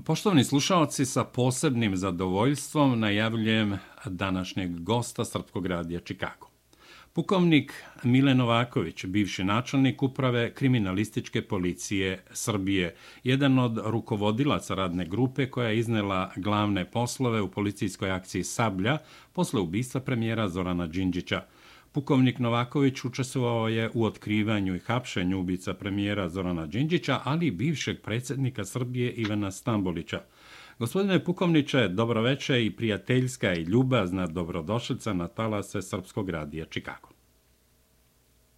Poštovani slušalci, sa posebnim zadovoljstvom najavljujem današnjeg gosta Srpskog radija Čikago. Pukovnik Mile Novaković, bivši načelnik uprave kriminalističke policije Srbije, jedan od rukovodilaca radne grupe koja je iznela glavne poslove u policijskoj akciji Sablja posle ubistva premijera Zorana Đinđića. Pukovnik Novaković učestvovao je u otkrivanju i hapšenju ubica premijera Zorana Đinđića, ali i bivšeg predsjednika Srbije Ivana Stambolića. Gospodine Pukovniče, dobroveče i prijateljska i ljubazna dobrodošlica na talase Srpskog radija Čikago.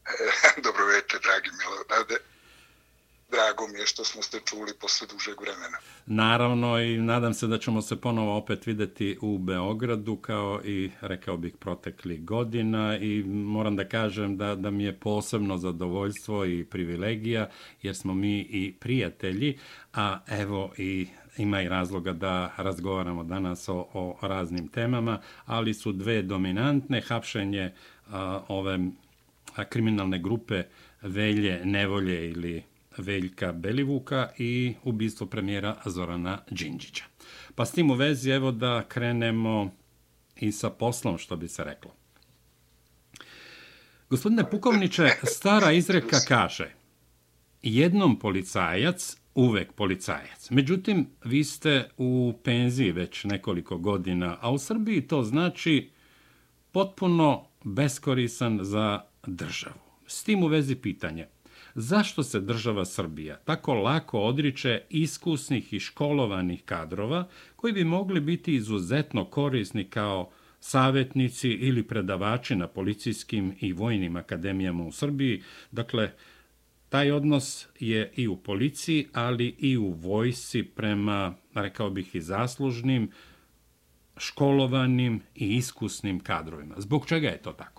dobroveče, dragi Milorade drago mi je što smo se čuli posle dužeg vremena. Naravno i nadam se da ćemo se ponovo opet videti u Beogradu kao i rekao bih protekli godina. I moram da kažem da, da mi je posebno zadovoljstvo i privilegija jer smo mi i prijatelji, a evo i ima i razloga da razgovaramo danas o, o raznim temama, ali su dve dominantne. Hapšenje a, ove a, kriminalne grupe Velje, Nevolje ili Veljka Belivuka i ubistvo premijera Zorana Đinđića. Pa s tim u vezi, evo da krenemo i sa poslom, što bi se reklo. Gospodine Pukovniče, stara izreka kaže jednom policajac, uvek policajac. Međutim, vi ste u penziji već nekoliko godina, a u Srbiji to znači potpuno beskorisan za državu. S tim u vezi pitanje, zašto se država Srbija tako lako odriče iskusnih i školovanih kadrova koji bi mogli biti izuzetno korisni kao savjetnici ili predavači na policijskim i vojnim akademijama u Srbiji. Dakle, taj odnos je i u policiji, ali i u vojsi prema, rekao bih, i zaslužnim, školovanim i iskusnim kadrovima. Zbog čega je to tako?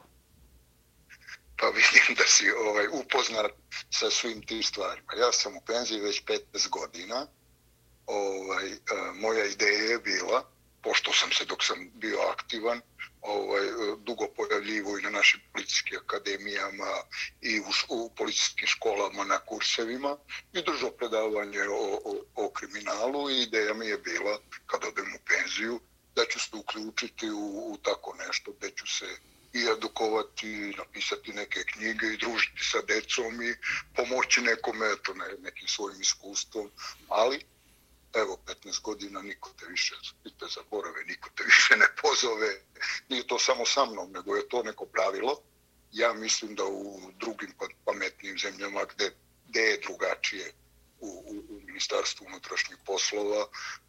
Pa vidim da si ovaj upoznat sa svim tim stvarima. Ja sam u penziji već 15 godina. Ovaj, a, moja ideja je bila, pošto sam se dok sam bio aktivan, ovaj, e, dugo pojavljivo i na našim policijskim akademijama i u, u policijskim školama na kursevima i držao predavanje o, o, o kriminalu i ideja mi je bila, kad odem u penziju, da ću se uključiti u, u tako nešto, da ću se i edukovati, napisati neke knjige i družiti sa decom i pomoći nekom eto, ne, nekim svojim iskustvom, ali evo, 15 godina niko te više te zaborave, niko te više ne pozove, nije to samo sa mnom, nego je to neko pravilo. Ja mislim da u drugim pa- pametnim zemljama gde, gde je drugačije u, u, u ministarstvu unutrašnjih poslova,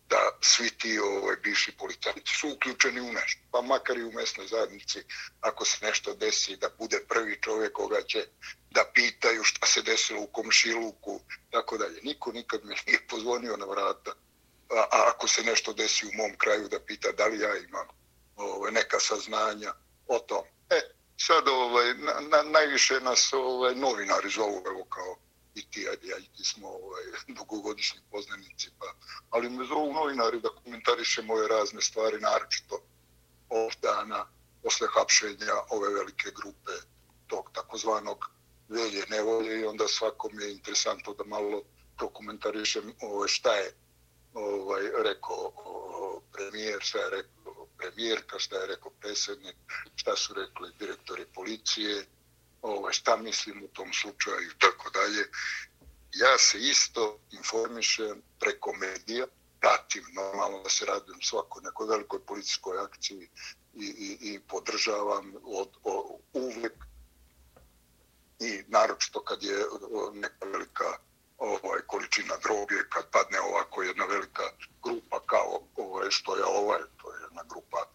da svi ti ovaj, bivši policajci su uključeni u nešto. Pa makar i u mesnoj zajednici, ako se nešto desi, da bude prvi čovjek koga će da pitaju šta se desilo u komšiluku, tako dalje. Niko nikad me nije pozvonio na vrata. A, a ako se nešto desi u mom kraju, da pita da li ja imam ovaj, neka saznanja o tom. E, sad ovaj, na, na, najviše nas ovaj, novinari zovu, evo kao i ti, ajde, ja i ti smo ovaj, dugogodišnji poznanici, pa, ali me zovu novinari da komentariše moje razne stvari, naročito ovog dana, posle hapšenja ove velike grupe tog takozvanog velje nevolje i onda svakom je interesantno da malo prokomentarišem ovaj, šta je ovaj, rekao o, premijer, šta je rekao premijerka, šta je rekao predsjednik, šta su rekli direktori policije, ovaj, šta mislim u tom slučaju i tako dalje. Ja se isto informišem preko medija, pratim normalno da se radujem svako nekoj velikoj policijskoj akciji i, i, i podržavam od, o, uvijek i naročito kad je neka velika ovaj količina droge, kad padne ovako jedna velika grupa kao ovaj, što je ovaj, to je jedna grupa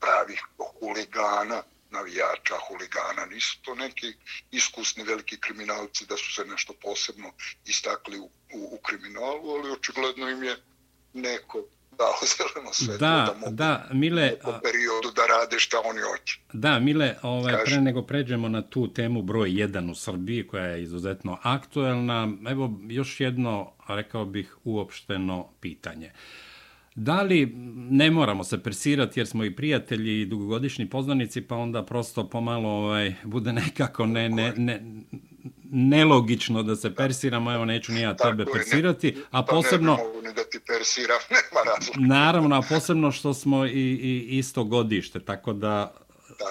pravih huligana, navijača, huligana, nisu to neki iskusni veliki kriminalci da su se nešto posebno istakli u, u, u kriminalu, ali očigledno im je neko dao zeleno sve da, da mogu da, Mile, u periodu da rade šta oni hoće. Da, Mile, ovaj, pre nego pređemo na tu temu broj 1 u Srbiji, koja je izuzetno aktuelna, evo još jedno, rekao bih, uopšteno pitanje. Uh, Da li ne moramo se presirati jer smo i prijatelji i dugogodišnji poznanici, pa onda prosto pomalo ovaj, bude nekako ne, ne, ne, nelogično da se persiramo, evo neću ni ja tebe persirati, a posebno... Pa ne mogu ni da ti persiram, nema razloga. Naravno, a posebno što smo i, i isto godište, tako da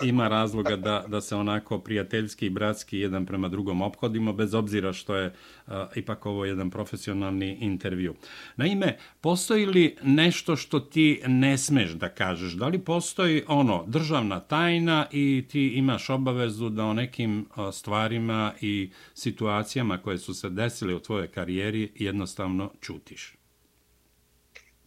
ima razloga da, da se onako prijateljski i bratski jedan prema drugom ophodimo, bez obzira što je uh, ipak ovo jedan profesionalni intervju. Naime, postoji li nešto što ti ne smeš da kažeš? Da li postoji ono državna tajna i ti imaš obavezu da o nekim uh, stvarima i situacijama koje su se desile u tvojoj karijeri jednostavno čutiš?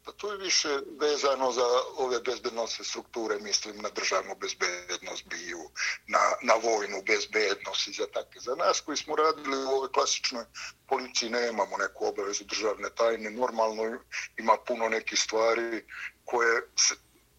Pa to je više vezano za ove bezbednostne strukture, mislim na državnu bezbednost, biju, na, na vojnu bezbednost i za takve. Za nas koji smo radili u ovoj klasičnoj policiji nemamo neku obavezu državne tajne. Normalno ima puno nekih stvari koje se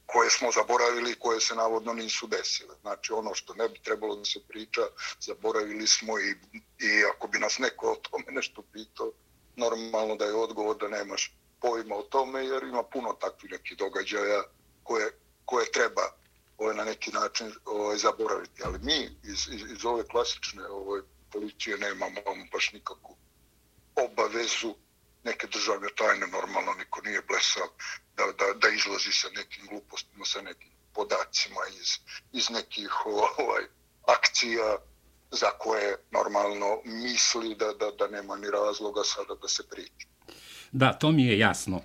koje smo zaboravili i koje se navodno nisu desile. Znači ono što ne bi trebalo da se priča, zaboravili smo i, i ako bi nas neko o tome nešto pitao, normalno da je odgovor da nemaš pojma o tome, jer ima puno takvih nekih događaja koje, koje treba ovaj, na neki način ovaj, zaboraviti. Ali mi iz, iz, iz ove klasične ovaj, policije nemamo baš nikakvu obavezu neke državne tajne, normalno niko nije blesav da, da, da izlazi sa nekim glupostima, sa nekim podacima iz, iz nekih ovaj, akcija za koje normalno misli da, da, da nema ni razloga sada da se priča. Da, to mi je jasno.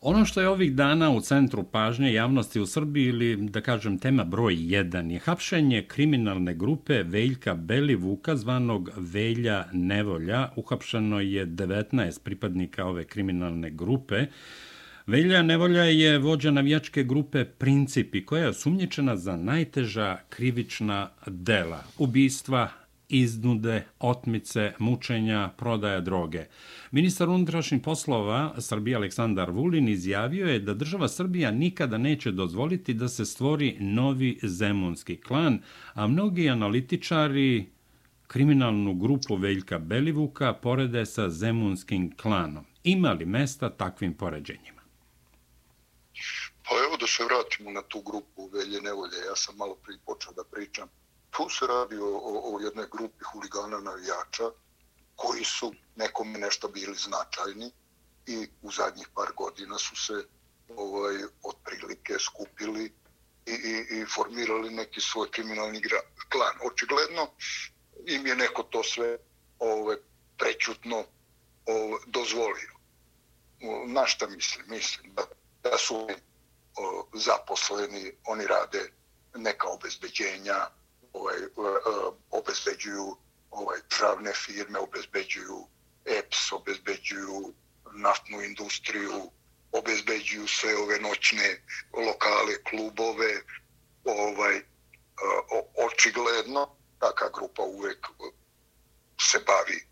Ono što je ovih dana u centru pažnje javnosti u Srbiji ili, da kažem, tema broj 1 je hapšenje kriminalne grupe Veljka Belivuka, zvanog Velja Nevolja. Uhapšeno je 19 pripadnika ove kriminalne grupe. Velja Nevolja je vođa navijačke grupe Principi, koja je sumnjičena za najteža krivična dela, ubistva, iznude, otmice, mučenja, prodaja droge. Ministar unutrašnjih poslova Srbije Aleksandar Vulin izjavio je da država Srbija nikada neće dozvoliti da se stvori novi zemunski klan, a mnogi analitičari kriminalnu grupu Veljka Belivuka porede sa zemunskim klanom. Ima li mesta takvim poređenjima? Pa evo da se vratimo na tu grupu Velje Nevolje. Ja sam malo prije počeo da pričam tu se radi o, o, o jednoj grupi huligana navijača koji su nekome nešto bili značajni i u zadnjih par godina su se ovaj otprilike skupili i, i, i formirali neki svoj kriminalni klan. Očigledno im je neko to sve ovaj, prećutno ovaj, dozvolio. Na šta mislim? Mislim da, da su o, zaposleni, oni rade neka obezbeđenja, ovaj, e, e, obezbeđuju ovaj, pravne firme, obezbeđuju EPS, obezbeđuju naftnu industriju, obezbeđuju sve ove noćne lokale, klubove, ovaj, e, očigledno taka grupa uvek se bavi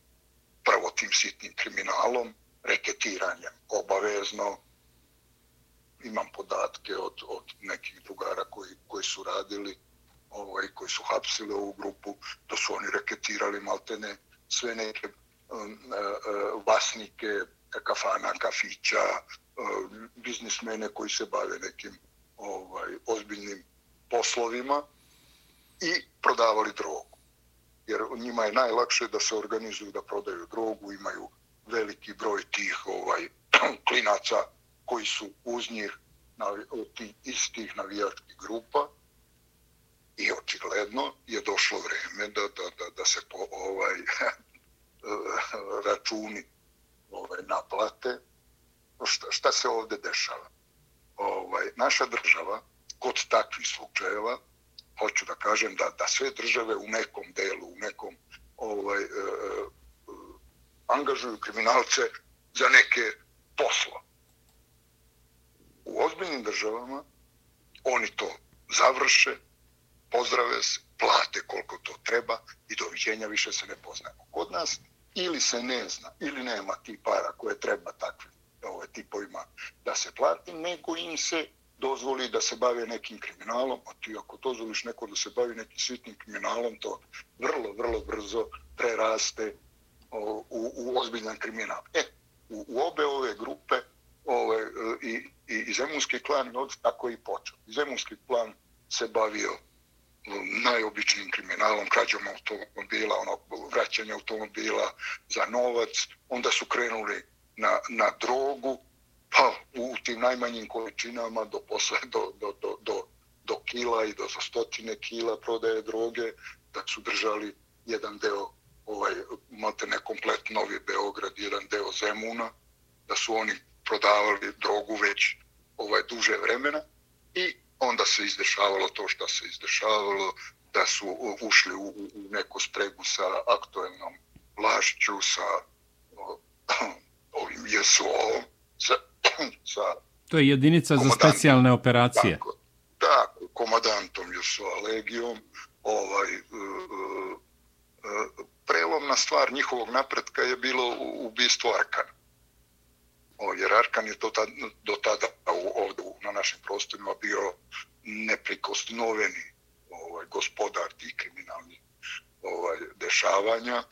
prvo tim sitnim kriminalom, reketiranjem obavezno. Imam podatke od, od nekih drugara koji, koji su radili ovaj, koji su hapsili ovu grupu, da su oni reketirali maltene sve neke um, uh, uh vlasnike kafana, kafića, uh, biznismene koji se bave nekim ovaj, ozbiljnim poslovima i prodavali drogu. Jer njima je najlakše da se organizuju da prodaju drogu, imaju veliki broj tih ovaj klinaca koji su uz njih na, od tih istih navijačkih grupa I očigledno je došlo vreme da, da, da, da se po, ovaj računi ovaj, naplate. Šta, šta se ovde dešava? Ovaj, naša država, kod takvih slučajeva, hoću da kažem da, da sve države u nekom delu, u nekom ovaj, eh, angažuju kriminalce za neke posla. U ozbiljnim državama oni to završe, pozdrave se, plate koliko to treba i doviđenja više se ne poznamo. Kod nas ili se ne zna, ili nema ti para koje treba takvim ove tipovima da se plati, nego im se dozvoli da se bave nekim kriminalom, a ti ako dozvoliš neko da se bavi nekim sitnim kriminalom, to vrlo, vrlo brzo preraste o, u, u ozbiljan kriminal. E, u, u obe ove grupe ove, i, i, i Zemunski klan od tako i počeo. Zemunski klan se bavio najobičnijim kriminalom, krađom automobila, ono, vraćanje automobila za novac, onda su krenuli na, na drogu, pa u tim najmanjim količinama do, posle, do, do, do, do, do kila i do stotine kila prodaje droge, da su držali jedan deo, ovaj, imate ne komplet Novi Beograd, jedan deo Zemuna, da su oni prodavali drogu već ovaj duže vremena. I onda se izdešavalo to što se izdešavalo, da su ušli u, u neku spregu sa aktuelnom vlašću, sa o, ovim JSO, sa, sa To je jedinica za specijalne operacije. Tako, tako komadantom JSO Legijom, ovaj, uh, uh, prelomna stvar njihovog napretka je bilo ubistvo Arkana. O, jer Arkan je to tad, do tada u, ovdje na našim prostorima bio neprikosnoveni ovaj, gospodar tih kriminalnih ovaj, dešavanja.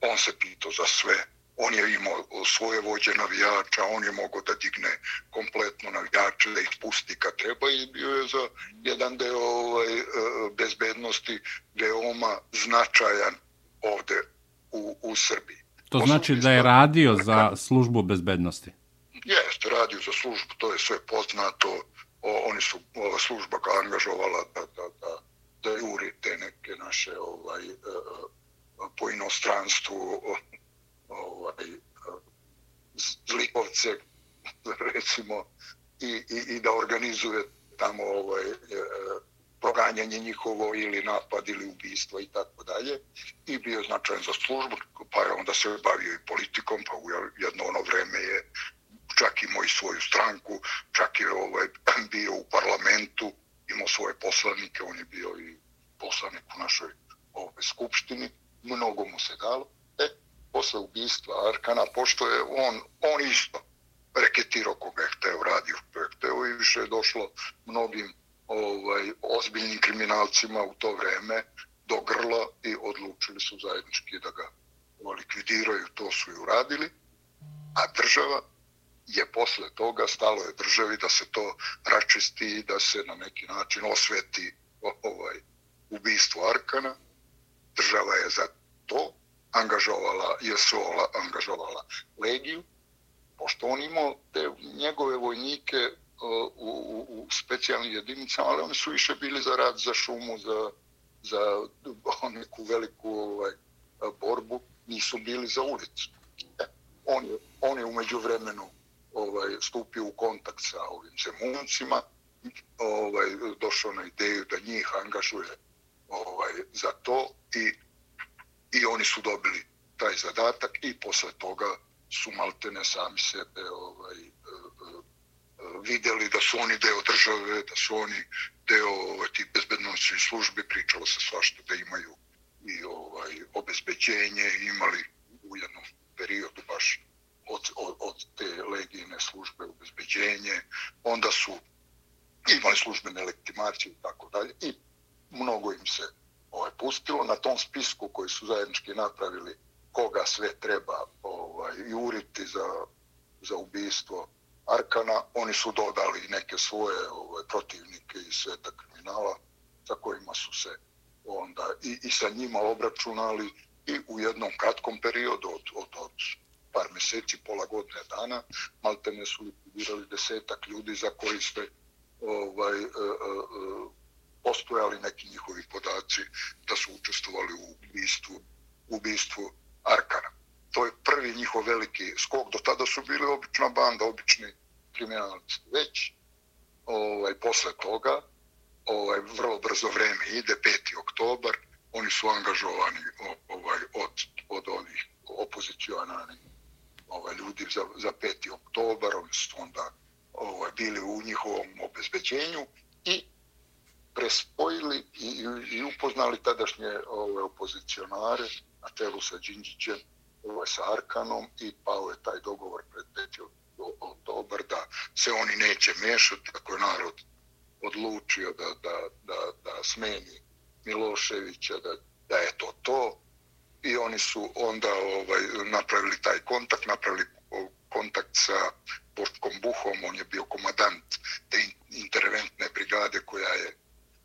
On se pitao za sve. On je imao svoje vođe navijača, on je mogao da digne kompletno navijače, da ih pusti kad treba i bio je za jedan deo ovaj, e, bezbednosti veoma značajan ovde u, u Srbiji. To znači da je radio za službu bezbednosti? Jeste, radio za službu, to je sve poznato. O, oni su, ova služba ga angažovala da, da, da, da juri te neke naše ovaj, e, e, po inostranstvu ovaj, e, zlikovce, recimo, i, i, i da organizuje tamo ovaj, proganjanje njihovo ili napad ili ubistvo i tako dalje. I bio značajan za službu, pa je onda se bavio i politikom, pa u jedno ono vreme je čak imao i svoju stranku, čak je ovaj, bio u parlamentu, imao svoje poslanike, on je bio i poslanik u našoj ovaj, skupštini, mnogo mu se dalo. E, posle ubistva Arkana, pošto je on, on isto reketirao koga je hteo, radio što je hteo i više je došlo mnogim ovaj, ozbiljnim kriminalcima u to vreme do grla i odlučili su zajednički da ga ovaj, likvidiraju, to su i uradili. A država je posle toga stalo je državi da se to račisti i da se na neki način osveti ovaj ubistvo Arkana. Država je za to angažovala, je Sola angažovala Legiju, pošto on imao te njegove vojnike e, u, u, u specijalnim jedinicama, ali oni su više bili za rad, za šumu, za, za neku veliku ovaj, borbu, nisu bili za ulicu. E, on, je, on je umeđu vremenu ovaj, stupio u kontakt sa ovim zemuncima, ovaj, došao na ideju da njih angažuje ovaj, za to i, i oni su dobili taj zadatak i posle toga su maltene sami sebe ovaj, e, e, videli da su oni deo države, da su oni deo ovaj, tih bezbednostnih službi, pričalo se svašta da imaju i ovaj obezbeđenje, imali u jednom periodu baš od, od, od te legijne službe obezbeđenje, onda su imali službene legitimacije i tako dalje i mnogo im se ovaj, pustilo. Na tom spisku koji su zajednički napravili koga sve treba ovaj, juriti za, za ubistvo Arkana, oni su dodali neke svoje ovaj, protivnike iz sveta kriminala sa kojima su se onda i, i sa njima obračunali i u jednom kratkom periodu od, od, od par mjeseci, pola godine dana, malte ne su likvidirali desetak ljudi za koji ste ovaj, e, e, e, postojali neki njihovi podaci da su učestvovali u ubistvu, ubistvu Arkana. To je prvi njihov veliki skok. Do tada su bili obična banda, obični kriminalci. Već ovaj, posle toga, ovaj, vrlo brzo vreme ide, 5. oktobar, oni su angažovani ovaj, od, od onih opozicijonanih ovaj, ljudi za, za 5. oktobar, oni su onda ovaj, bili u njihovom obezbeđenju i prespojili i, i, i upoznali tadašnje ovaj, opozicionare na čelu sa Đinđićem, ovaj, sa Arkanom i pao je taj dogovor pred 5. oktobar da se oni neće mešati ako je narod odlučio da, da, da, da smeni Miloševića, da, da je to to, i oni su onda ovaj napravili taj kontakt, napravili kontakt sa Boškom Buhom, on je bio komadant te interventne brigade koja je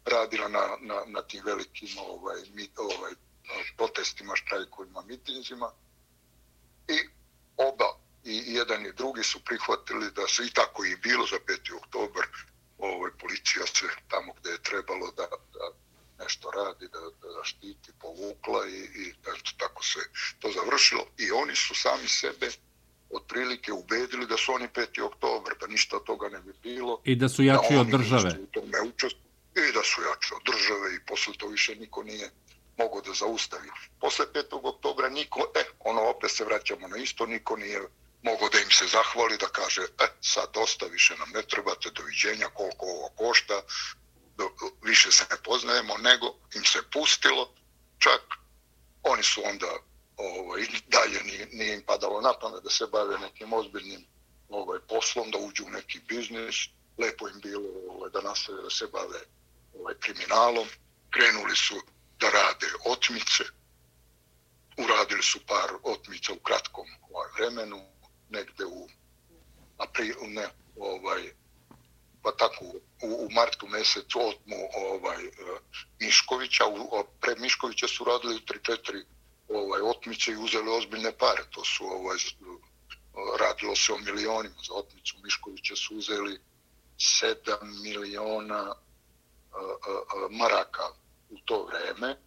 radila na, na, na tim velikim ovaj, mi, ovaj, protestima, štrajkovima, mitinzima. I oba, i jedan i drugi su prihvatili da se i tako i bilo za 5. oktober, ovaj, policija se tamo gde je trebalo da, da nešto radi, da, da štiti, povukla i, i eto, tako se to završilo. I oni su sami sebe otprilike ubedili da su oni 5. oktober, da ništa toga ne bi bilo. I da su jači da od države. I da su jači od države i posle to više niko nije mogo da zaustavi. Posle 5. oktobra niko, e, ono opet se vraćamo na isto, niko nije mogo da im se zahvali, da kaže, e, sad dosta, više nam ne trebate, doviđenja, koliko ovo košta, više se ne poznajemo, nego im se pustilo, čak oni su onda ovaj, dalje nije, nije im padalo na pamet da se bave nekim ozbiljnim ovaj, poslom, da uđu u neki biznis, lepo im bilo ovaj, da nastave da se bave ovaj, kriminalom, krenuli su da rade otmice, uradili su par otmica u kratkom ovaj, vremenu, negde u april, ne, ovaj, pa tako u, u martu mjesecu otmu ovaj, e, Miškovića, u, pre Miškovića su radili 3-4 ovaj, otmice i uzeli ozbiljne pare, to su ovaj, e, radilo se o milionima za otmicu, Miškovića su uzeli 7 miliona a, a, a, maraka u to vreme,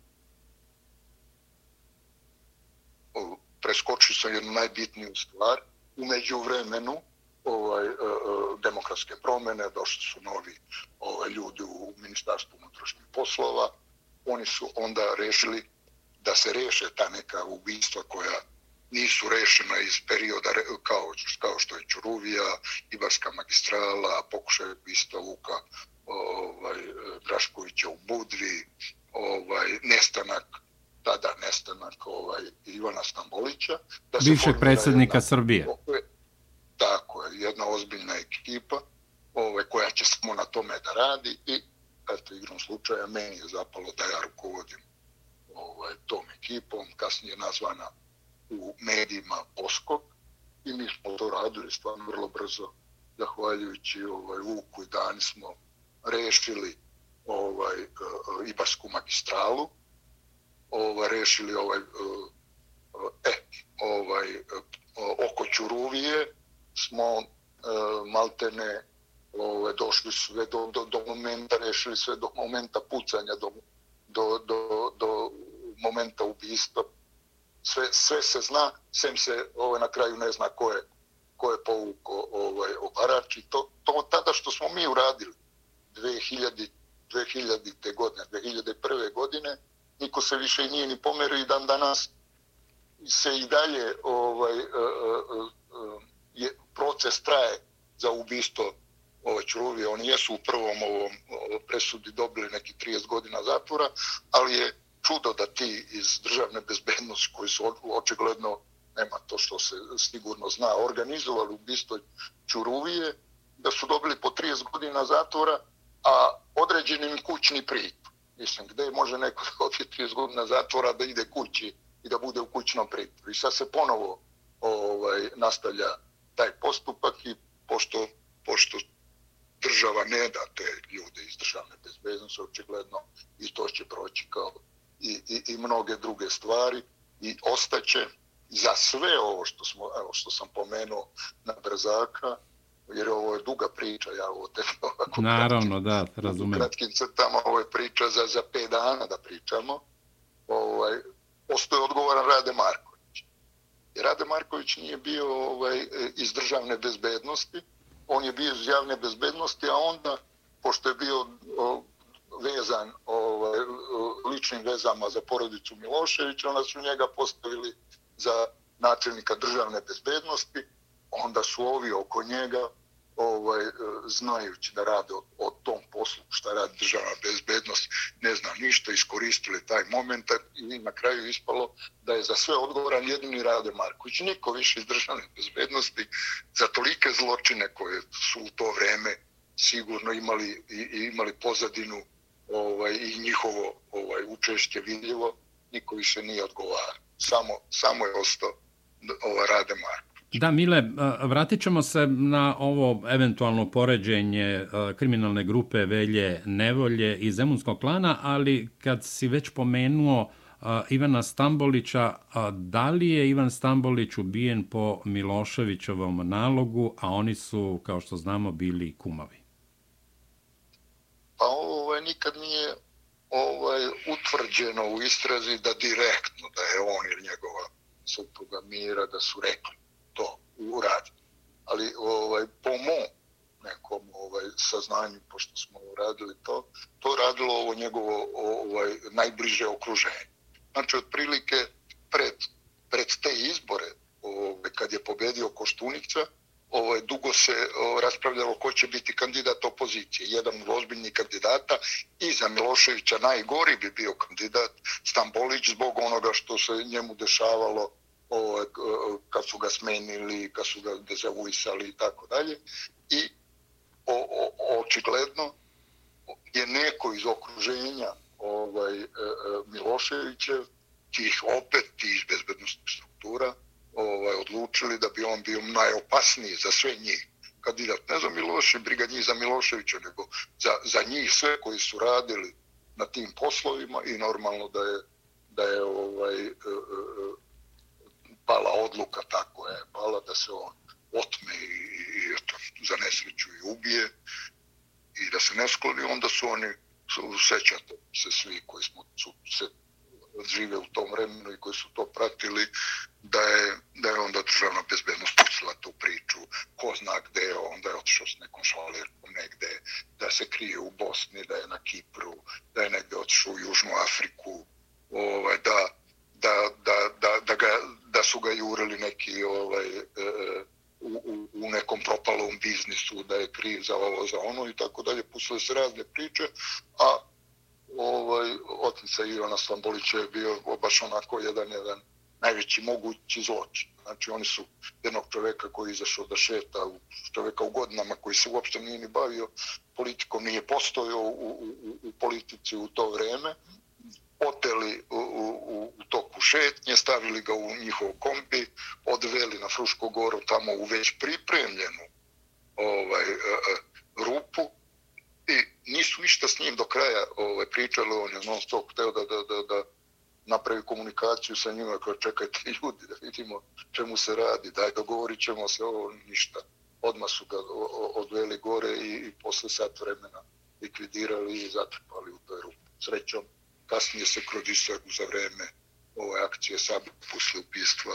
preskočio sam jednu najbitniju stvar, umeđu vremenu ovaj, uh, demokratske promjene, došli su novi ovaj, ljudi u Ministarstvu unutrašnjih poslova, oni su onda rešili da se reše ta neka ubistva koja nisu rešena iz perioda kao, kao što je Čuruvija, Ibarska magistrala, pokušaj ubistva Luka ovaj, Draškovića u Budvi, ovaj, nestanak tada nestanak ovaj, Ivana Stambolića. Da Bivšeg predsjednika jedna, Srbije. Jedna ozbiljna ekipa ovaj, koja će samo na tome da radi i eto, igrom slučaja, meni je zapalo da ja rukovodim ovaj, tom ekipom, kasnije nazvana u medijima Poskok i mi smo to radili stvarno vrlo brzo, zahvaljujući ovaj, Vuku i Dani smo rešili ovaj, e, Ibarsku magistralu, ovaj, rešili ovaj, eh, ovaj, e, oko Ćuruvije, smo e, maltene ovaj, došli sve do, do, do momenta, rešili sve do momenta pucanja, do, do, do, do momenta ubistva. Sve, sve se zna, sem se ovaj, na kraju ne zna ko je, ko je povuko ovaj, obarač. I to, to tada što smo mi uradili 2000, 2000. godine, 2001. godine, niko se više nije ni pomerio i dan danas se i dalje ovaj, uh, uh, uh, je, proces traje za ubisto ove čuruvije. Oni jesu u prvom ovom presudi dobili neki 30 godina zatvora, ali je čudo da ti iz državne bezbednosti koji su očigledno nema to što se sigurno zna, organizovali ubistvo Čuruvije, da su dobili po 30 godina zatvora, a određenim kućni prit. Mislim, gde može neko da 30 godina zatvora da ide kući i da bude u kućnom pritvoru. I sad se ponovo ovaj, nastavlja taj postupak i pošto, pošto država ne da te ljude iz državne bezbednosti, očigledno i to će proći kao i, i, i mnoge druge stvari i ostaće za sve ovo što smo evo što sam pomenuo na brzaka jer ovo je duga priča ja ovo te ovako naravno da razumijem. kratkim crtama ovo je priča za za 5 dana da pričamo. Ovaj postoji odgovoran Rade jer Rade Marković nije bio ovaj iz državne bezbednosti. On je bio iz javne bezbednosti a onda pošto je bio vezan ovaj, ličnim vezama za porodicu Miloševića, onda su njega postavili za načelnika državne bezbednosti, onda su ovi oko njega, ovaj, znajući da rade o, o tom poslu, šta radi država, bezbednost, ne zna ništa, iskoristili taj moment i na kraju ispalo da je za sve odgovoran jedini Rade Marković. Niko više iz državne bezbednosti za tolike zločine koje su u to vreme sigurno imali, i, imali pozadinu ovaj, i njihovo ovaj, učešće vidljivo, niko više nije odgovara. Samo, samo je ostao ovaj, Rade Marković. Da, Mile, e, vratit ćemo se na ovo eventualno poređenje e, kriminalne grupe Velje Nevolje i Zemunskog klana, ali kad si već pomenuo e, Ivana Stambolića, da li je Ivan Stambolić ubijen po Miloševićovom nalogu, a oni su, kao što znamo, bili kumovi? Pa ovo ovaj, nikad nije ovaj, utvrđeno u istrazi da direktno da je on ili njegova supruga Mira da su rekli to u. Ali ovaj, po mom nekom ovaj, saznanju, pošto smo radili to, to radilo ovo njegovo ovaj, najbliže okruženje. Znači, otprilike pred, pred te izbore, ovaj, kad je pobedio Koštunica, ovaj, dugo se ovaj, raspravljalo ko će biti kandidat opozicije. Jedan od ozbiljnih kandidata i za Miloševića najgori bi bio kandidat Stambolić zbog onoga što se njemu dešavalo ovaj, kad su ga smenili, kad su ga dezavuisali i tako dalje. I o, o, očigledno je neko iz okruženja ovaj, e, e, Miloševićev, tih opet tih bezbednostnih struktura, ovaj, odlučili da bi on bio najopasniji za sve njih kandidat, ne za Miloše, briga njih za Miloševića, nego za, za njih sve koji su radili na tim poslovima i normalno da je, da je ovaj, e, pala odluka, tako je, pala da se on otme i, i eto, za nesreću i ubije i da se ne skloni, onda su oni, su, sećate se svi koji smo su, se žive u tom vremenu i koji su to pratili, da je, da je onda državna bezbednost pucila tu priču, ko zna gde je, onda je otišao s nekom šalerkom negde, da se krije u Bosni, da je na Kipru, da je negde otišao u Južnu Afriku, ovaj, da, da, da, da, da, ga, da su ga jurili neki ovaj, e, e u, u nekom propalom biznisu, da je kriv za ovo, za ono i tako dalje. Pustili se razne priče, a ovaj, otica Ivana Stambolića je bio baš onako jedan, jedan najveći mogući zločin. Znači oni su jednog čoveka koji je izašao da šeta, čoveka u godinama koji se uopšte nije ni bavio politikom, nije postojao u, u, u, u politici u to vreme, oteli u, u, u toku šetnje, stavili ga u njihov kombi, odveli na Frušku goru tamo u već pripremljenu ovaj, e, e, rupu i nisu ništa s njim do kraja ovaj, pričali, on je non stop hteo da, da, da, da napravi komunikaciju sa njima, kao čekajte ljudi da vidimo čemu se radi, daj dogovorit ćemo se ovo ništa. Odmah su ga odveli gore i, i posle sat vremena likvidirali i zatrpali u toj rupu. Srećom, kasnije se kroz istragu za vreme ove akcije Sabi posle upistva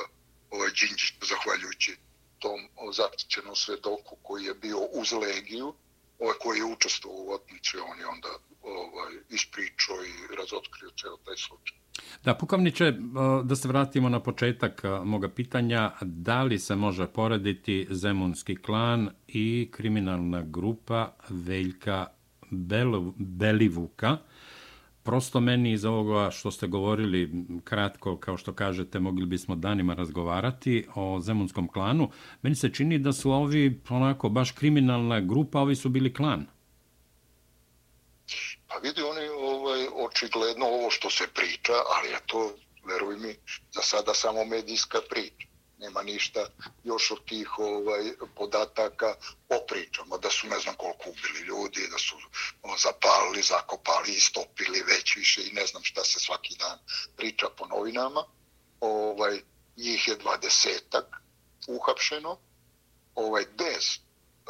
ovaj Đinđić, zahvaljujući tom zaštićenom svedoku koji je bio uz Legiju, ovaj koji je učestvovao u otmici, on je onda ovaj, ispričao i razotkrio ceo taj slučaj. Da, Pukovniče, e, da se vratimo na početak e, moga pitanja, da li se može porediti Zemunski klan i kriminalna grupa Veljka Belivuka, prosto meni iz ovoga što ste govorili kratko, kao što kažete, mogli bismo danima razgovarati o Zemunskom klanu. Meni se čini da su ovi onako baš kriminalna grupa, ovi su bili klan. Pa vidi oni ovaj, očigledno ovo što se priča, ali je to, veruj mi, za sada samo medijska priča nema ništa još od tih ovaj, podataka o pričama, da su ne znam koliko ubili ljudi, da su ono, zapalili, zakopali, istopili već više i ne znam šta se svaki dan priča po novinama. Ovaj, njih je dvadesetak uhapšeno, ovaj, bez e,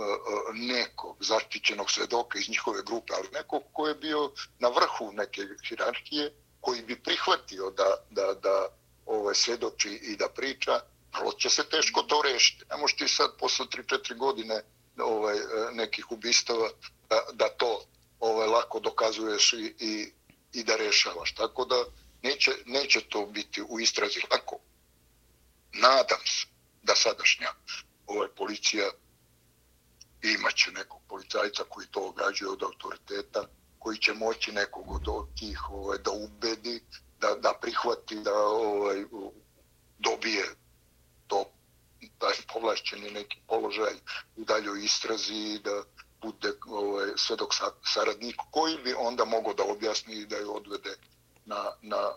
e, nekog zaštićenog svedoka iz njihove grupe, ali nekog ko je bio na vrhu neke hirarhije, koji bi prihvatio da, da, da ovaj, svedoči i da priča, vrlo će se teško to rešiti. Ne možeš ti sad posle 3-4 godine ovaj, e, nekih ubistava da, da to ovaj, lako dokazuješ i, i, i da rešavaš. Tako da neće, neće to biti u istrazi lako. Nadam se da sadašnja ovaj, policija imaće nekog policajca koji to ograđuje od autoriteta, koji će moći nekog od tih ovaj, da ubedi, da, da prihvati, da ovaj, dobije taj povlašćeni neki položaj u daljoj istrazi da bude ovaj, svedok saradnik koji bi onda mogao da objasni i da je odvede na, na,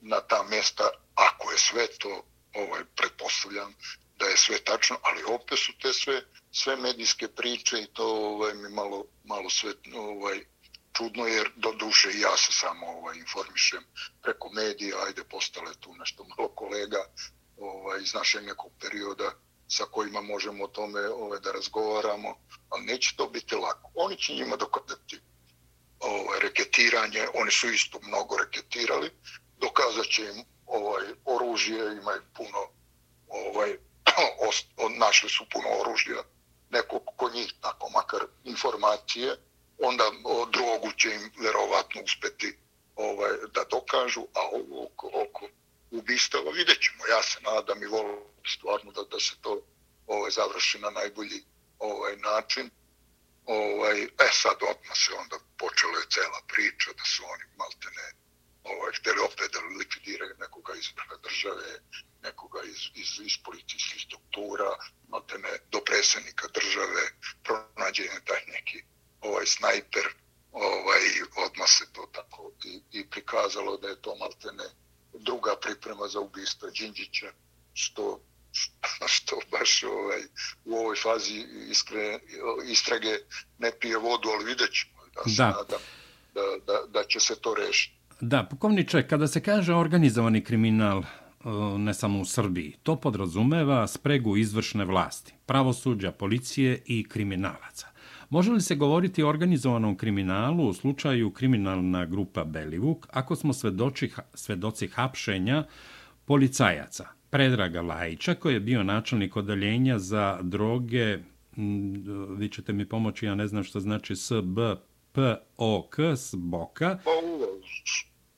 na ta mesta ako je sve to ovaj, pretpostavljam da je sve tačno, ali opet su te sve, sve medijske priče i to ovaj, mi malo, malo sve ovaj, čudno jer do duše i ja se samo ovaj, informišem preko medija, ajde postale tu nešto malo kolega ovaj, iz našeg nekog perioda sa kojima možemo o tome ovaj, da razgovaramo, ali neće to biti lako. Oni će njima dokazati ovaj, reketiranje, oni su isto mnogo reketirali, dokazat će im ovaj, oružje, imaju puno, ovaj, ost, našli su puno oružja, neko ko njih, tako makar informacije, onda o drogu će im verovatno uspeti ovaj, da dokažu, a ovo oko, oko ubistava vidjet ćemo. Ja se nadam i volim stvarno da, da se to ovaj, završi na najbolji ovaj način. Ovaj, e sad odmah se onda počela je cela priča da su oni malte ne ovaj, htjeli opet da likvidiraju nekoga iz države, nekoga iz, iz, iz policijskih struktura, malte ne do predsjednika države, pronađen taj neki ovaj snajper, ovaj, odmah se to tako i, i prikazalo da je to malte ne druga priprema za ubistvo Đinđića, što što baš ovaj, u ovoj fazi iskre, istrage ne pije vodu, ali vidjet ćemo. Da, se da. Nadam da, da, da će se to rešiti. Da, pukovniče, kada se kaže organizovani kriminal, ne samo u Srbiji, to podrazumeva spregu izvršne vlasti, pravosuđa, policije i kriminalaca. Može li se govoriti o organizovanom kriminalu u slučaju kriminalna grupa Belivuk, ako smo svedoči, svedoci hapšenja policajaca? Predraga Lajića, koji je bio načelnik odeljenja za droge, vi ćete mi pomoći, ja ne znam što znači SBPOK, SBOKA.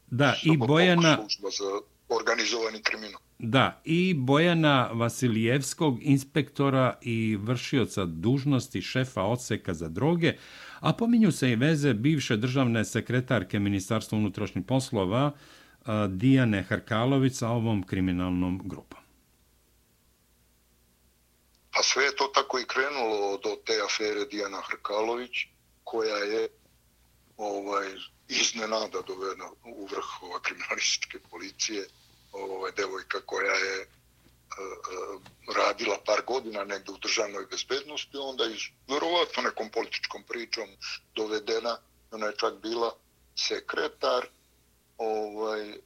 Da, i Bojana... Za organizovani kriminal. Da, i Bojana Vasilijevskog, inspektora i vršioca dužnosti šefa odseka za droge, a pominju se i veze bivše državne sekretarke Ministarstva unutrašnjih poslova Dijane Harkalović sa ovom kriminalnom grupom. A sve je to tako i krenulo do te afere Dijana Harkalović, koja je ovaj, iznenada dovedena u vrh kriminalističke policije, ovaj, devojka koja je e, e, radila par godina negde u državnoj bezbednosti, onda iz verovatno nekom političkom pričom dovedena, ona je čak bila sekretar ovaj, e,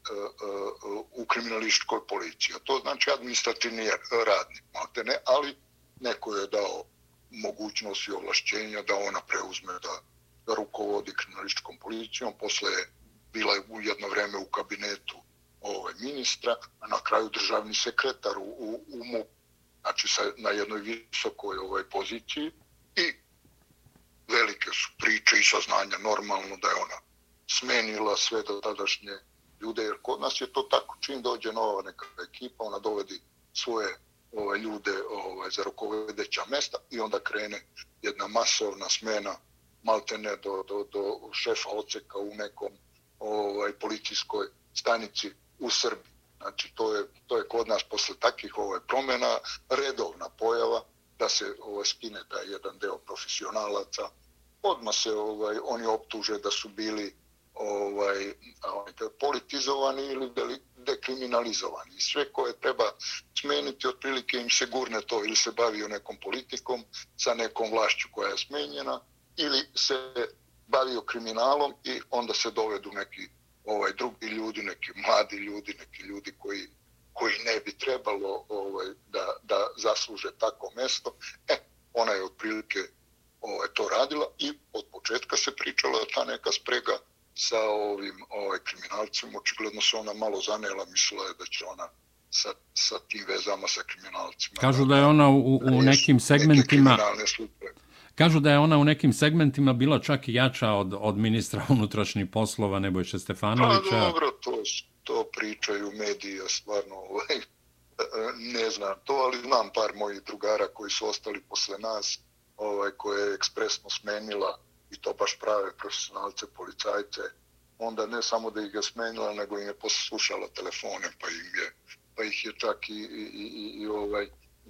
u kriminalističkoj policiji. To znači administrativni radnik, malte ne, ali neko je dao mogućnost i ovlašćenja da ona preuzme da rukovodi kriminalističkom policijom. Posle je bila u jedno vreme u kabinetu ovaj, ministra, a na kraju državni sekretar u, u, u MUP, znači sa, na jednoj visokoj ovaj, poziciji i velike su priče i saznanja normalno da je ona smenila sve do tadašnje ljude, jer kod nas je to tako, čim dođe nova neka ekipa, ona dovedi svoje ovaj, ljude ovaj, za rukovedeća mesta i onda krene jedna masovna smena maltene do, do, do šefa oceka u nekom ovaj, policijskoj stanici u Srbiji. Znači, to je, to je kod nas posle takvih ovaj, promjena redovna pojava da se ovaj, skine taj jedan deo profesionalaca. Odmah se ovaj, oni optuže da su bili ovaj, ovaj politizovani ili dekriminalizovani. Sve koje treba smeniti, otprilike im se gurne to ili se bavio nekom politikom sa nekom vlašću koja je smenjena ili se bavio kriminalom i onda se dovedu neki ovaj drugi ljudi, neki mladi ljudi, neki ljudi koji koji ne bi trebalo ovaj da da zasluže tako mesto. E, ona je otprilike ovaj to radila i od početka se pričala ta neka sprega sa ovim ovaj kriminalcima. Očigledno se ona malo zanela, mislila je da će ona sa, sa tim vezama sa kriminalcima. Kažu da je ona u, u nekim segmentima... Kažu da je ona u nekim segmentima bila čak i jača od, od ministra unutrašnjih poslova Nebojše Stefanovića. Pa dobro, to, to pričaju medija, stvarno ovaj, ne znam to, ali znam par mojih drugara koji su ostali posle nas, ovaj, koje je ekspresno smenila i to baš prave profesionalce, policajce, onda ne samo da ih je smenila, nego im je poslušala telefone, pa, im je, pa ih je čak i, i, i, i ovaj,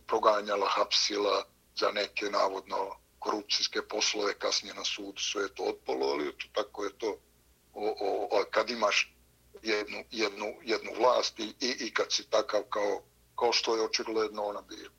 proganjala, hapsila za neke navodno korupcijske poslove kasnije na sud sve je to otpalo, ali to, tako je to o, o, o, kad imaš jednu, jednu, jednu vlast i, i, i kad si takav kao, kao što je očigledno ona bila.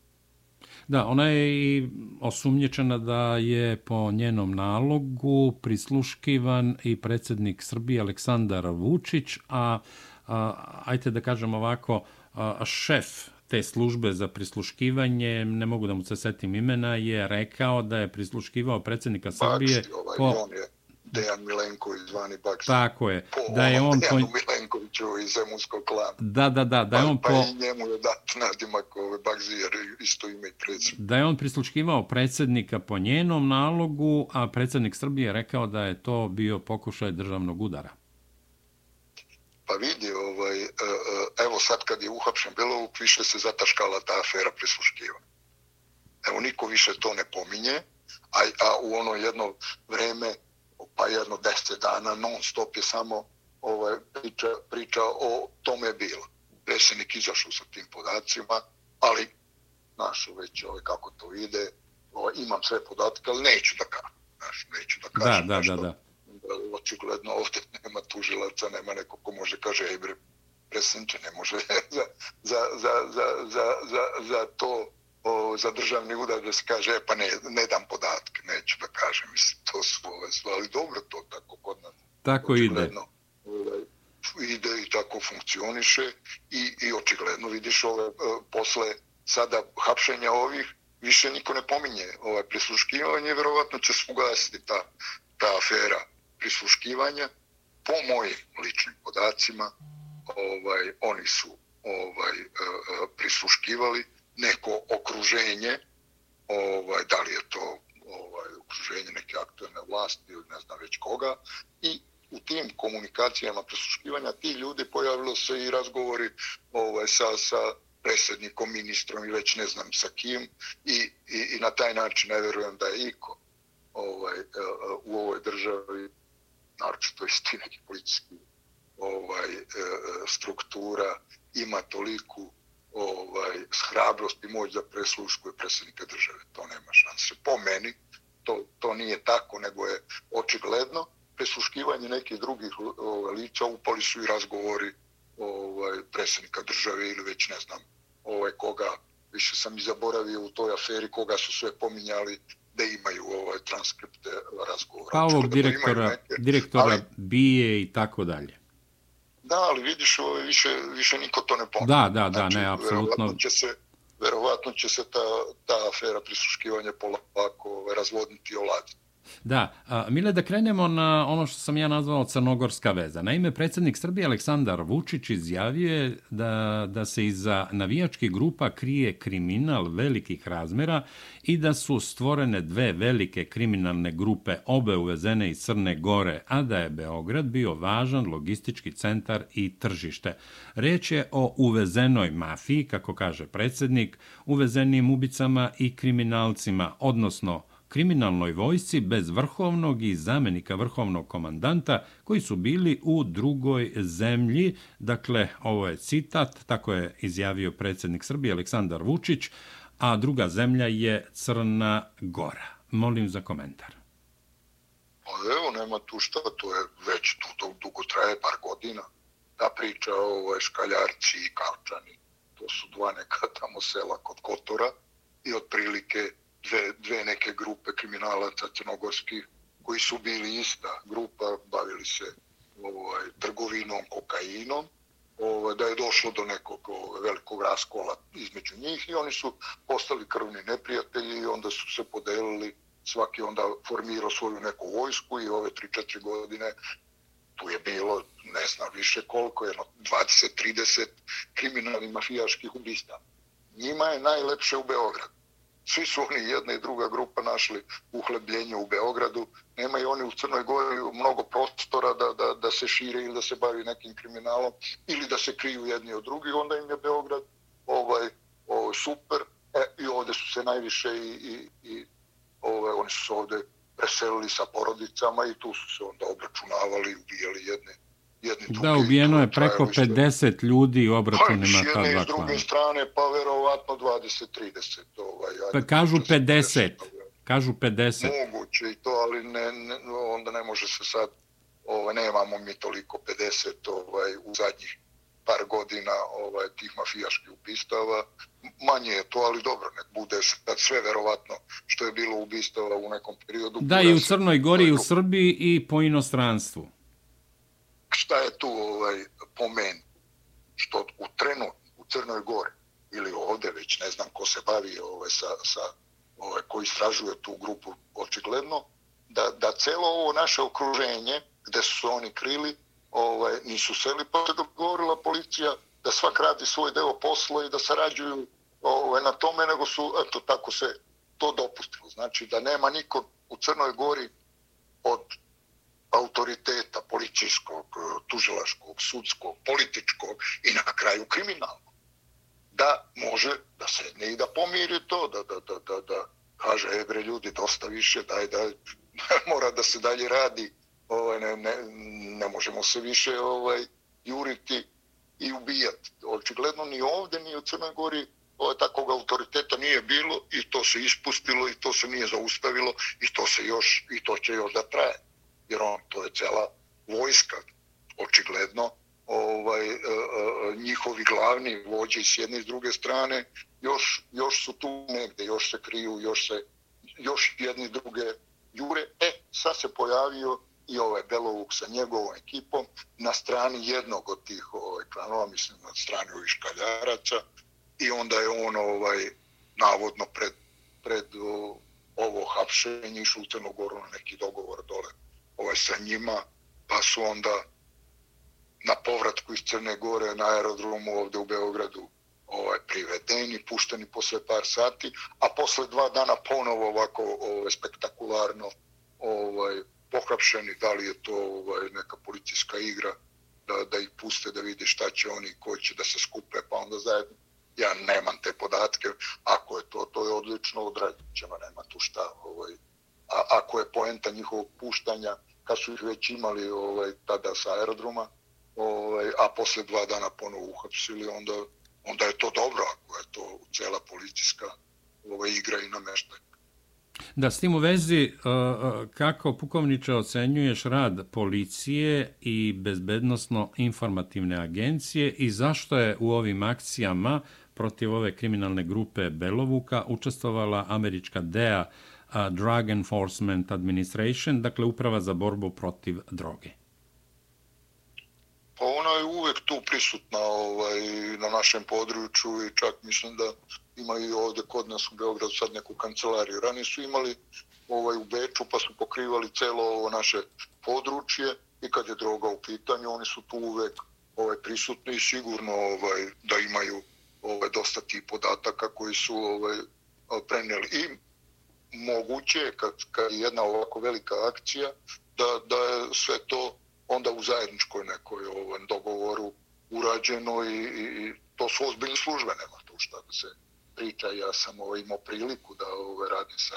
Da, ona je i osumnječena da je po njenom nalogu prisluškivan i predsjednik Srbije Aleksandar Vučić, a, a ajte da kažem ovako, a, šef te službe za prisluškivanje, ne mogu da mu se setim imena, je rekao da je prisluškivao predsjednika Srbije Baksti, ovaj, po... On je Dejan Milenković zvani Baksti. Tako je. Po da je on Dejanu po... Milenkoviću iz Zemunskog klana. Da, da, da. da je pa- on pa, po... Pa i njemu je dat nadimak ove Baksti jer isto ime i predsjednik. Da je on prisluškivao predsjednika po njenom nalogu, a predsjednik Srbije je rekao da je to bio pokušaj državnog udara. Pa vidi, ovaj, e, e, evo sad kad je uhapšen Belovuk, više se zataškala ta afera prisluškiva. Evo, niko više to ne pominje, a, a u ono jedno vreme, pa jedno deset dana, non stop je samo ovaj, priča, priča o tome bilo. Predsjednik izašao sa tim podacima, ali, znaš, već ovaj, kako to ide, ovaj, imam sve podatke, ali neću da kažem. Znaš, neću da kažem da, da, nešto. Da, da očigledno ovdje nema tužilaca, nema neko ko može kaže, ej bre, predsjedniče, ne može za, za, za, za, za, za, za to o, za državni udar da se kaže, e, pa ne, ne dam podatke, neću da kažem, mislim, to su ove ali dobro to tako kod nas. Tako ide. Ovaj, ide i tako funkcioniše i, i očigledno vidiš ove, posle sada hapšenja ovih, više niko ne pominje ovaj prisluškivanje, vjerovatno će se ugasiti ta, ta afera prisluškivanja po mojim ličnim podacima ovaj oni su ovaj e, e, prisluškivali neko okruženje ovaj da li je to ovaj okruženje neke aktuelne vlasti ili ne znam već koga i u tim komunikacijama prisluškivanja ti ljudi pojavilo se i razgovori ovaj sa sa predsjednikom, ministrom i već ne znam sa kim i, i, i na taj način ne vjerujem da je iko ovaj, e, u ovoj državi naročito iz ti neki politički ovaj, e, struktura ima toliku ovaj, hrabrost i moć da presluškuje predsjednika države. To nema šanse. Po meni to, to nije tako, nego je očigledno presluškivanje nekih drugih ovaj, lica upali su i razgovori ovaj, predsjednika države ili već ne znam ovaj, koga, više sam i zaboravio u toj aferi koga su sve pominjali da imaju ovaj transkripte razgovora. Pa ovog direktora, neke, direktora ali, bije i tako dalje. Da, ali vidiš, ovaj, više, više niko to ne pomne. Da, da, da, znači, ne, apsolutno. Verovatno će se, verovatno će se ta, ta afera prisuškivanja polako ovaj, razvodniti i oladiti. Da, a, Mile, da krenemo na ono što sam ja nazvao crnogorska veza. Naime, predsjednik Srbije Aleksandar Vučić izjavio je da, da se iza navijačkih grupa krije kriminal velikih razmera i da su stvorene dve velike kriminalne grupe, obe uvezene iz Crne Gore, a da je Beograd bio važan logistički centar i tržište. Reč je o uvezenoj mafiji, kako kaže predsjednik, uvezenim ubicama i kriminalcima, odnosno kriminalnoj vojsci bez vrhovnog i zamenika vrhovnog komandanta koji su bili u drugoj zemlji. Dakle, ovo je citat, tako je izjavio predsjednik Srbije Aleksandar Vučić, a druga zemlja je Crna Gora. Molim za komentar. Pa evo, nema tu šta, to je već tu, to dugo traje par godina. Ta priča o ovaj, škaljarci i kalčani, to su dva neka tamo sela kod Kotora i otprilike dve, dve neke grupe kriminalaca crnogorskih koji su bili ista grupa, bavili se ovaj, trgovinom, kokainom, ovaj, da je došlo do nekog ovaj, velikog raskola između njih i oni su postali krvni neprijatelji i onda su se podelili, svaki onda formirao svoju neku vojsku i ove 3-4 godine tu je bilo, ne znam više koliko, jedno 20-30 kriminalnih mafijaških ubista. Njima je najlepše u Beogradu svi su oni jedna i druga grupa našli uhlebljenje u Beogradu. Nemaju oni u Crnoj Gori mnogo prostora da, da, da se šire ili da se bavi nekim kriminalom ili da se kriju jedni od drugih. Onda im je Beograd ovaj, ovaj, super. E, I ovde su se najviše i, i, i ovaj, oni su se ovde preselili sa porodicama i tu su se onda obračunavali i ubijali jedne jedni drugi. Da, ubijeno je preko 50 ljudi u obračunima ta dva klana. Pa, s druge strane, pa verovatno 20-30. Ovaj, pa kažu 50. Kažu 50. Moguće i to, ali ne, ne, onda ne može se sad, ovaj, nemamo mi toliko 50 ovaj, u zadnjih par godina ovaj, tih mafijaških ubistava. Manje je to, ali dobro, nek bude sad sve verovatno što je bilo ubistava u nekom periodu. Da, i u Crnoj Gori, i u Srbiji, i po inostranstvu. Šta je tu ovaj, po meni? Što u trenu, u Crnoj Gori, ili ovde već ne znam ko se bavi ovaj, sa, sa ovaj, koji istražuje tu grupu očigledno, da, da celo ovo naše okruženje, gde su oni krili, ovaj, nisu seli, pa se dogovorila policija da svak radi svoj deo posla i da sarađuju ovaj, na tome, nego su, eto, tako se to dopustilo. Znači, da nema niko u Crnoj Gori od autoriteta policijskog, e, tužilaškog, sudskog, političkog i na kraju kriminalnog. Da može da sedne i da pomiri to, da, da, da, da, da kaže, e bre ljudi, dosta više, daj da mora da se dalje radi, ovaj, ne, ne, ne možemo se više ovaj juriti i ubijati. Očigledno ni ovdje, ni u Crnoj Gori ovaj, takvog autoriteta nije bilo i to se ispustilo i to se nije zaustavilo i to se još i to će još da traje. Jer on, to je cela vojska, očigledno, ovaj, e, e, njihovi glavni vođe s jedne i s druge strane još, još su tu negde, još se kriju, još se još jedni druge jure. E, sad se pojavio i ovaj Belovuk sa njegovom ekipom na strani jednog od tih ovaj, klanova, mislim na strani ovih škaljaraca i onda je on ovaj navodno pred, pred o, ovo hapšenje išao u Crnogoru na neki dogovor dole ovaj, sa njima, pa su onda na povratku iz Crne Gore na aerodromu ovde u Beogradu ovaj, privedeni, pušteni posle par sati, a posle dva dana ponovo ovako ovaj, spektakularno ovaj, pohapšeni, da li je to ovaj, neka policijska igra, da, da ih puste da vide šta će oni, koji će da se skupe, pa onda zajedno. Ja nemam te podatke, ako je to, to je odlično, odradit ćemo, nema tu šta. Ovaj. A ako je poenta njihovog puštanja, kad su ih već imali ovaj, tada sa aerodroma, ovaj, a posle dva dana ponovo uhapsili, onda, onda je to dobro, ako je to cela policijska ovaj, igra i nameštaj. Da, s tim u vezi, e, e, kako pukovniče ocenjuješ rad policije i bezbednostno-informativne agencije i zašto je u ovim akcijama protiv ove kriminalne grupe Belovuka učestvovala američka DEA Drug Enforcement Administration, dakle uprava za borbu protiv droge? Pa ona je uvek tu prisutna ovaj, na našem području i čak mislim da imaju ovde kod nas u Beogradu sad neku kancelariju. Ranije su imali ovaj u Beču pa su pokrivali celo ovo naše područje i kad je droga u pitanju oni su tu uvek ovaj prisutni i sigurno ovaj da imaju ovaj dosta tih podataka koji su ovaj preneli i moguće kad kad je jedna ovako velika akcija da da je sve to onda u zajedničkoj nekoj ovom dogovoru urađeno i, i, i to su ozbiljne službe nema tu šta da se priča, ja sam ovo imao priliku da ovaj, radim sa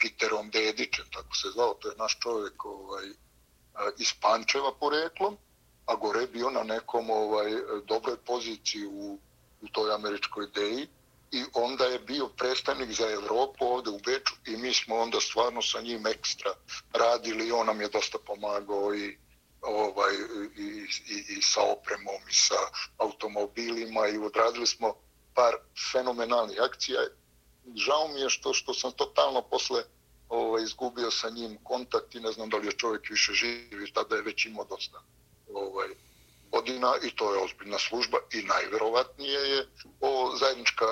Peterom Dedićem, tako se zvao, to je naš čovjek ovaj, iz Pančeva poreklom, a gore bio na nekom ovaj, dobroj poziciji u, u toj američkoj ideji i onda je bio predstavnik za Evropu ovde u Beču i mi smo onda stvarno sa njim ekstra radili i on nam je dosta pomagao i ovaj i, i, i sa opremom i sa automobilima i odradili smo par fenomenalnih akcija. Žao mi je što što sam totalno posle ovaj, izgubio sa njim kontakt i ne znam da li je čovjek više živi, tada je već imao dosta ovaj, godina i to je ozbiljna služba i najverovatnije je o zajednička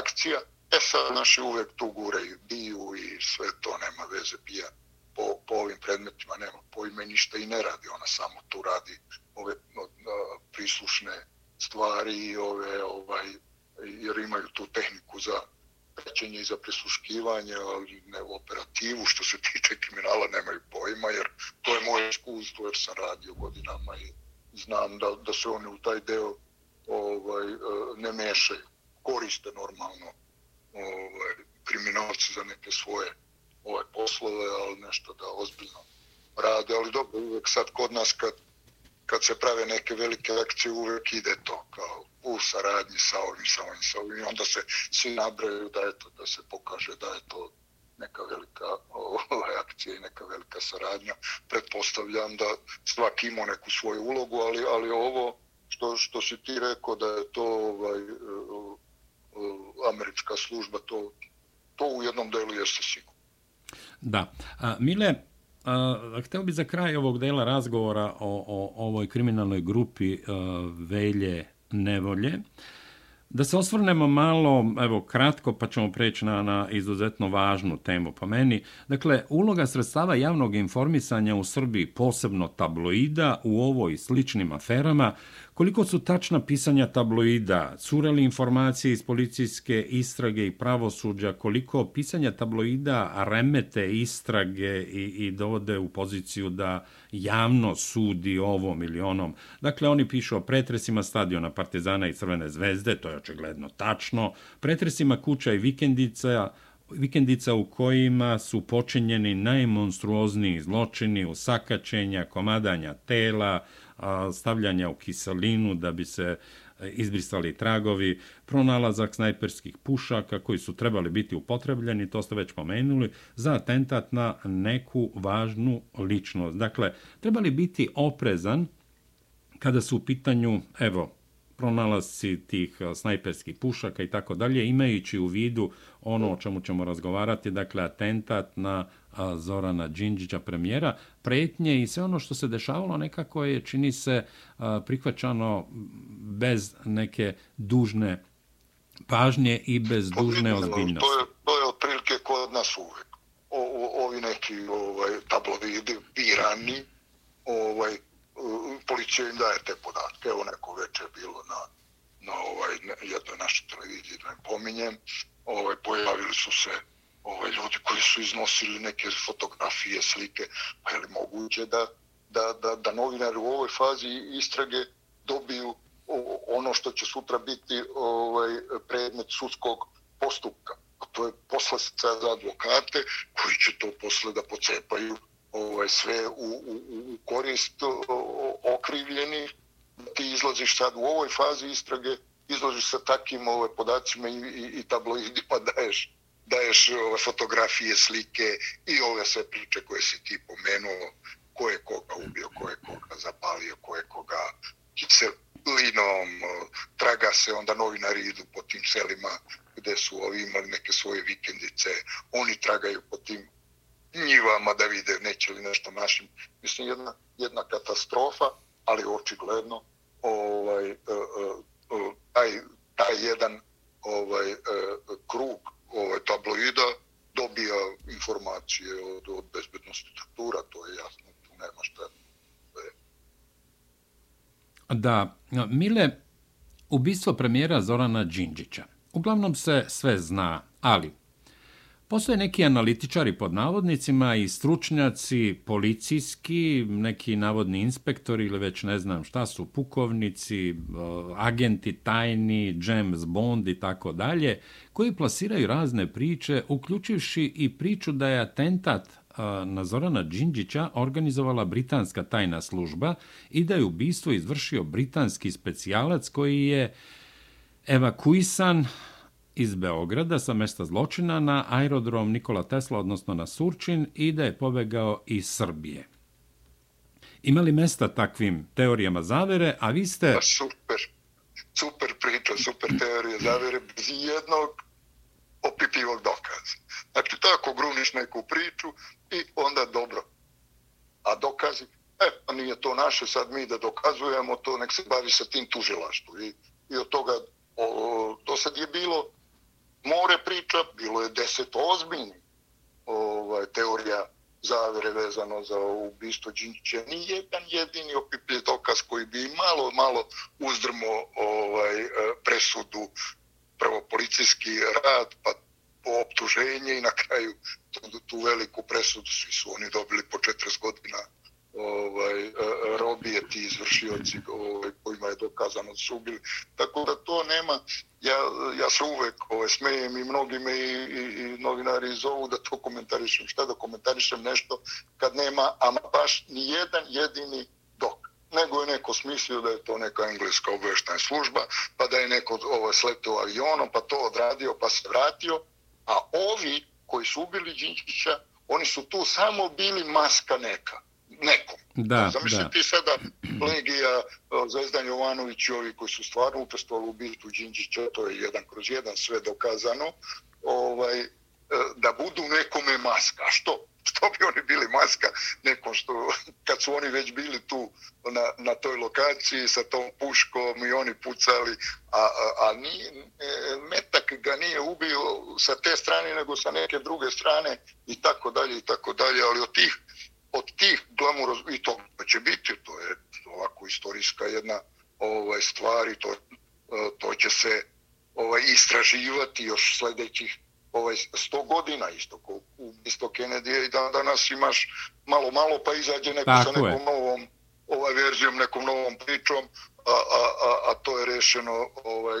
akcija. E sad naši uvek tu gureju, biju i sve to nema veze pija po, po ovim predmetima, nema pojme ništa i ne radi, ona samo tu radi ove no, prislušne stvari i ove ovaj jer imaju tu tehniku za prećenje i za prisluškivanje, ali ne u operativu što se tiče kriminala nemaju pojma, jer to je moje iskustvo jer sam radio godinama i znam da, da se oni u taj deo ovaj, eh, ne mešaju. Koriste normalno ovaj, kriminalci za neke svoje ovaj, poslove, ali nešto da ozbiljno rade. Ali dobro, uvek sad kod nas kad, kad se prave neke velike akcije, uvek ide to kao u saradnji sa ovim, sa ovim, sa ovim. I onda se svi nabraju da, eto, da se pokaže da je to neka velika ovaj, akcija i neka velika saradnja. Pretpostavljam da svaki ima neku svoju ulogu, ali, ali ovo što, što si ti rekao da je to ovaj, E, američka služba, to, to u jednom delu jeste sigurno. Da. A, Mile, a, hteo bi za kraj ovog dela razgovora o, o ovoj kriminalnoj grupi a, Velje Nevolje, Da se osvrnemo malo, evo, kratko, pa ćemo preći na, na izuzetno važnu temu po meni. Dakle, uloga sredstava javnog informisanja u Srbiji, posebno tabloida, u ovoj sličnim aferama, Koliko su tačna pisanja tabloida, cureli informacije iz policijske istrage i pravosuđa, koliko pisanja tabloida remete istrage i, i dovode u poziciju da javno sudi ovom ili onom. Dakle, oni pišu o pretresima stadiona Partizana i Crvene zvezde, to je očigledno tačno, pretresima kuća i vikendica, vikendica u kojima su počinjeni najmonstruozniji zločini, usakačenja, komadanja tela, stavljanja u kiselinu da bi se e, izbrisali tragovi, pronalazak snajperskih pušaka koji su trebali biti upotrebljeni, to ste već pomenuli, za atentat na neku važnu ličnost. Dakle, trebali biti oprezan kada su u pitanju, evo, pronalasci tih e, snajperskih pušaka i tako dalje, imajući u vidu ono o čemu ćemo razgovarati, dakle, atentat na Zorana Đinđića, premijera, pretnje i sve ono što se dešavalo nekako je, čini se, prihvaćano bez neke dužne pažnje i bez dužne ozbiljnosti. To je, to je otprilike kod nas uvek. O, o, ovi neki ovaj, tabloidi, pirani, ovaj, policija im daje te podatke. Evo neko večer bilo na, na ovaj, jednoj našoj televiziji, da ne pominjem, ovaj, pojavili su se ovaj, ljudi koji su iznosili neke fotografije, slike, pa je li moguće da, da, da, da novinari u ovoj fazi istrage dobiju ono što će sutra biti ovaj, predmet sudskog postupka. A to je poslastica za advokate koji će to posle da pocepaju ovaj, sve u, u, u korist okrivljeni. Ti izlaziš sad u ovoj fazi istrage, izlaziš sa takim ovaj, podacima i, i, i tabloidima daješ daješ ove fotografije, slike i ove sve priče koje si ti pomenuo, ko je koga ubio, ko je koga zapalio, ko je koga se linom, e, traga se, onda novinari idu po tim selima gde su ovi imali neke svoje vikendice, oni tragaju po tim njivama da vide neće li nešto našim. Mislim, jedna, jedna katastrofa, ali očigledno ovaj, uh, uh, taj, taj jedan ovaj, uh, krug ovaj, tabloida dobija informacije od, od bezbednosti struktura, to je jasno, tu nema šta. Da, Mile, ubistvo premijera Zorana Đinđića. Uglavnom se sve zna, ali Postoje neki analitičari pod navodnicima i stručnjaci policijski, neki navodni inspektori ili već ne znam šta su, pukovnici, e, agenti tajni, James Bond i tako dalje, koji plasiraju razne priče, uključivši i priču da je atentat e, na Zorana Đinđića organizovala britanska tajna služba i da je ubistvo izvršio britanski specijalac koji je evakuisan iz Beograda sa mesta zločina na aerodrom Nikola Tesla, odnosno na Surčin, i da je pobegao iz Srbije. Imali mesta takvim teorijama zavere, a vi ste... Pa super, super priča, super teorije zavere, bez jednog opipivog dokaza. Znači, tako gruniš neku priču i onda dobro. A dokazi, e, pa nije to naše, sad mi da dokazujemo to, nek se bavi sa tim tužilaštvo. I, i od toga, o, do sad je bilo more priča, bilo je deset ozbiljnih ovaj, teorija zavere vezano za ubistvo Đinčića. Ni jedan jedini opiplje dokaz koji bi malo, malo uzdrmo ovaj, e, presudu, prvo policijski rad, pa optuženje i na kraju tu, tu veliku presudu svi su oni dobili po 40 godina ovaj, e, e, robije ti izvršioci ovaj, kojima je dokazano da su ubili. Tako da to nema, ja, ja se uvek ovaj, smejem i mnogi me i, i, i novinari zovu da to komentarišem. Šta da komentarišem nešto kad nema, ama baš ni jedan jedini dok. Nego je neko smislio da je to neka engleska obveštajna služba, pa da je neko ovo, sletio avionom, pa to odradio, pa se vratio. A ovi koji su ubili Đinčića, oni su tu samo bili maska neka nekom. Da, Zamisli da. ti sada Legija, Zvezdan Jovanović i ovi koji su stvarno učestvovali u bitu Đinđića, to je jedan kroz jedan, sve dokazano, ovaj, e, da budu nekome maska. Što? Što bi oni bili maska nekom što, kad su oni već bili tu na, na toj lokaciji sa tom puškom i oni pucali, a, a, a nije, e, metak ga nije ubio sa te strane nego sa neke druge strane i tako dalje i tako dalje, ali od tih od tih glamuroz i to će biti, to je ovako istorijska jedna ovaj stvar i to, to će se ovaj istraživati još sljedećih ovaj 100 godina isto ko u isto Kennedy i dan danas imaš malo malo pa izađe neko Tako sa nekom je. novom ovaj verzijom nekom novom pričom a, a, a, a to je rešeno ovaj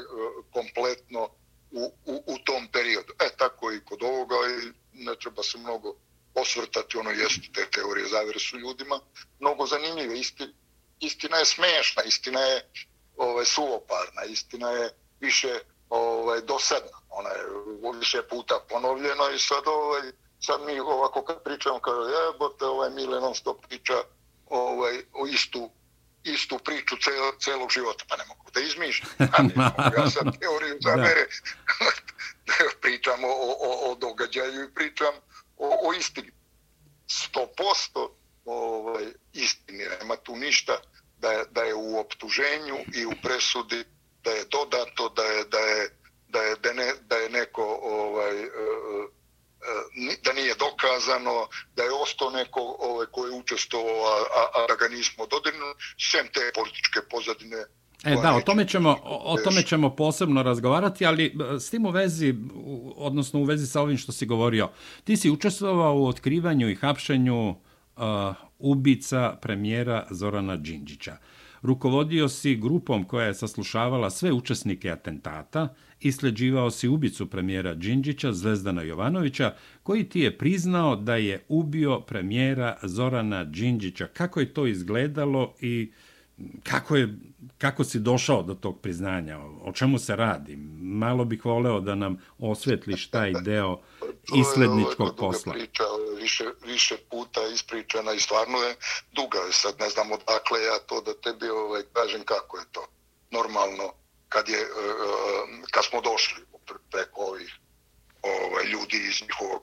kompletno u, u, u tom periodu. E tako i kod ovoga i ne treba se mnogo osvrtati, ono jeste te teorije zavere su ljudima mnogo zanimljive. Isti, istina je smešna, istina je ovaj, suvoparna, istina je više ovaj, dosadna. Ona je više puta ponovljena i sad, ovaj, sad mi ovako kad pričamo, kao jebote, ovaj Mile non stop priča ovaj, o istu istu priču cel, celog života, pa ne mogu da izmišljam. Ja sam teoriju zavere pričam o, o, o događaju i pričam o, o istini. 100% ovaj, istini, nema tu ništa da je, da je u optuženju i u presudi da je dodato, da je, da je, da je, da ne, da je neko ovaj, e, e, da nije dokazano, da je ostao neko ovaj, koji je učestvovao, a, a, da ga nismo dodirnuli, sem te političke pozadine E da, o tome ćemo o, tome ćemo posebno razgovarati, ali s tim u vezi odnosno u vezi sa ovim što si govorio. Ti si učestvovao u otkrivanju i hapšenju uh, ubica premijera Zorana Đinđića. Rukovodio si grupom koja je saslušavala sve učesnike atentata i sleđivao si ubicu premijera Đinđića, Zvezdana Jovanovića, koji ti je priznao da je ubio premijera Zorana Đinđića. Kako je to izgledalo i kako je kako si došao do tog priznanja? O čemu se radi? Malo bih voleo da nam osvetliš taj deo isledničkog posla. Priča, više, više puta ispričana i stvarno je duga. Sad ne znam odakle ja to da tebi ovaj, kažem kako je to. Normalno, kad, je, kad smo došli preko ovih ovaj, ljudi iz njihovog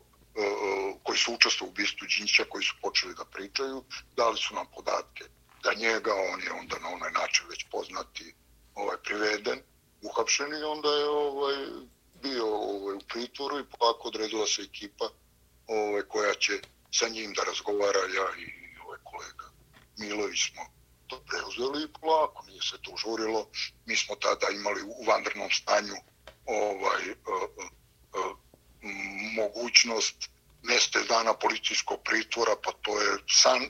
koji su učestvovali u ubistvu Đinća, koji su počeli da pričaju, dali su nam podatke da njega, on je onda na onaj način već poznati ovaj, priveden, uhapšen i onda je ovaj, bio ovaj, u pritvoru i polako odredila se ekipa ovaj, koja će sa njim da razgovara, ja i ovaj kolega Milović smo to preuzeli i polako, nije se to žurilo. Mi smo tada imali u vanrednom stanju ovaj, uh, uh, uh, mogućnost mjeste dana policijskog pritvora, pa to je san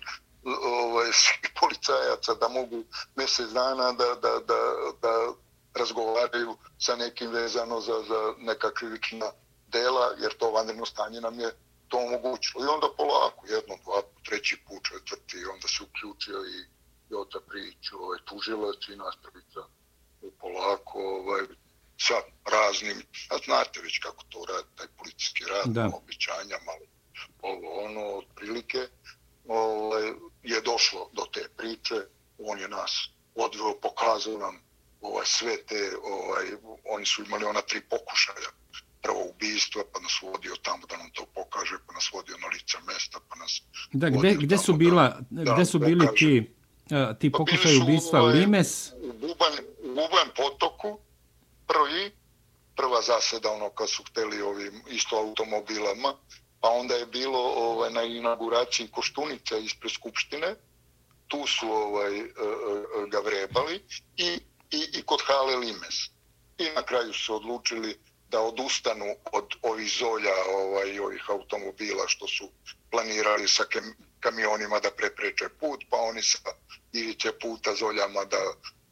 ovaj, svih policajaca da mogu mjesec dana da, da, da, da razgovaraju sa nekim vezano za, za neka krivična dela, jer to vanredno stanje nam je to omogućilo. I onda polako, jedno, dva, treći put, četvrti, onda se uključio i Jota Prić, ovaj, tužilac i nastavica polako, ovaj, sa raznim, a znate već kako to radi, taj policijski rad, da. običanja, malo ovo, ono, otprilike, ovaj, je došlo do te priče, on je nas odveo, pokazao nam ovaj, sve te, ovaj, oni su imali ona tri pokušaja, prvo ubistvo, pa nas vodio tamo da nam to pokaže, pa nas vodio na lica mesta, pa nas Da, gde, gde su, bila, da, gde su bili pokaže. ti, uh, ti pa pokušaj ubistva? Ovaj, Limes? U Buban, u Buban potoku, prvi, prva zaseda, ono, kad su hteli ovim isto automobilama, pa onda je bilo ovaj, na inauguraciji Koštunica ispred Skupštine, tu su ovaj, e, e, ga vrebali i, i, i kod Hale Limes. I na kraju su odlučili da odustanu od ovih zolja ovaj, ovih automobila što su planirali sa kamionima da prepreče put, pa oni sa ivice puta zoljama da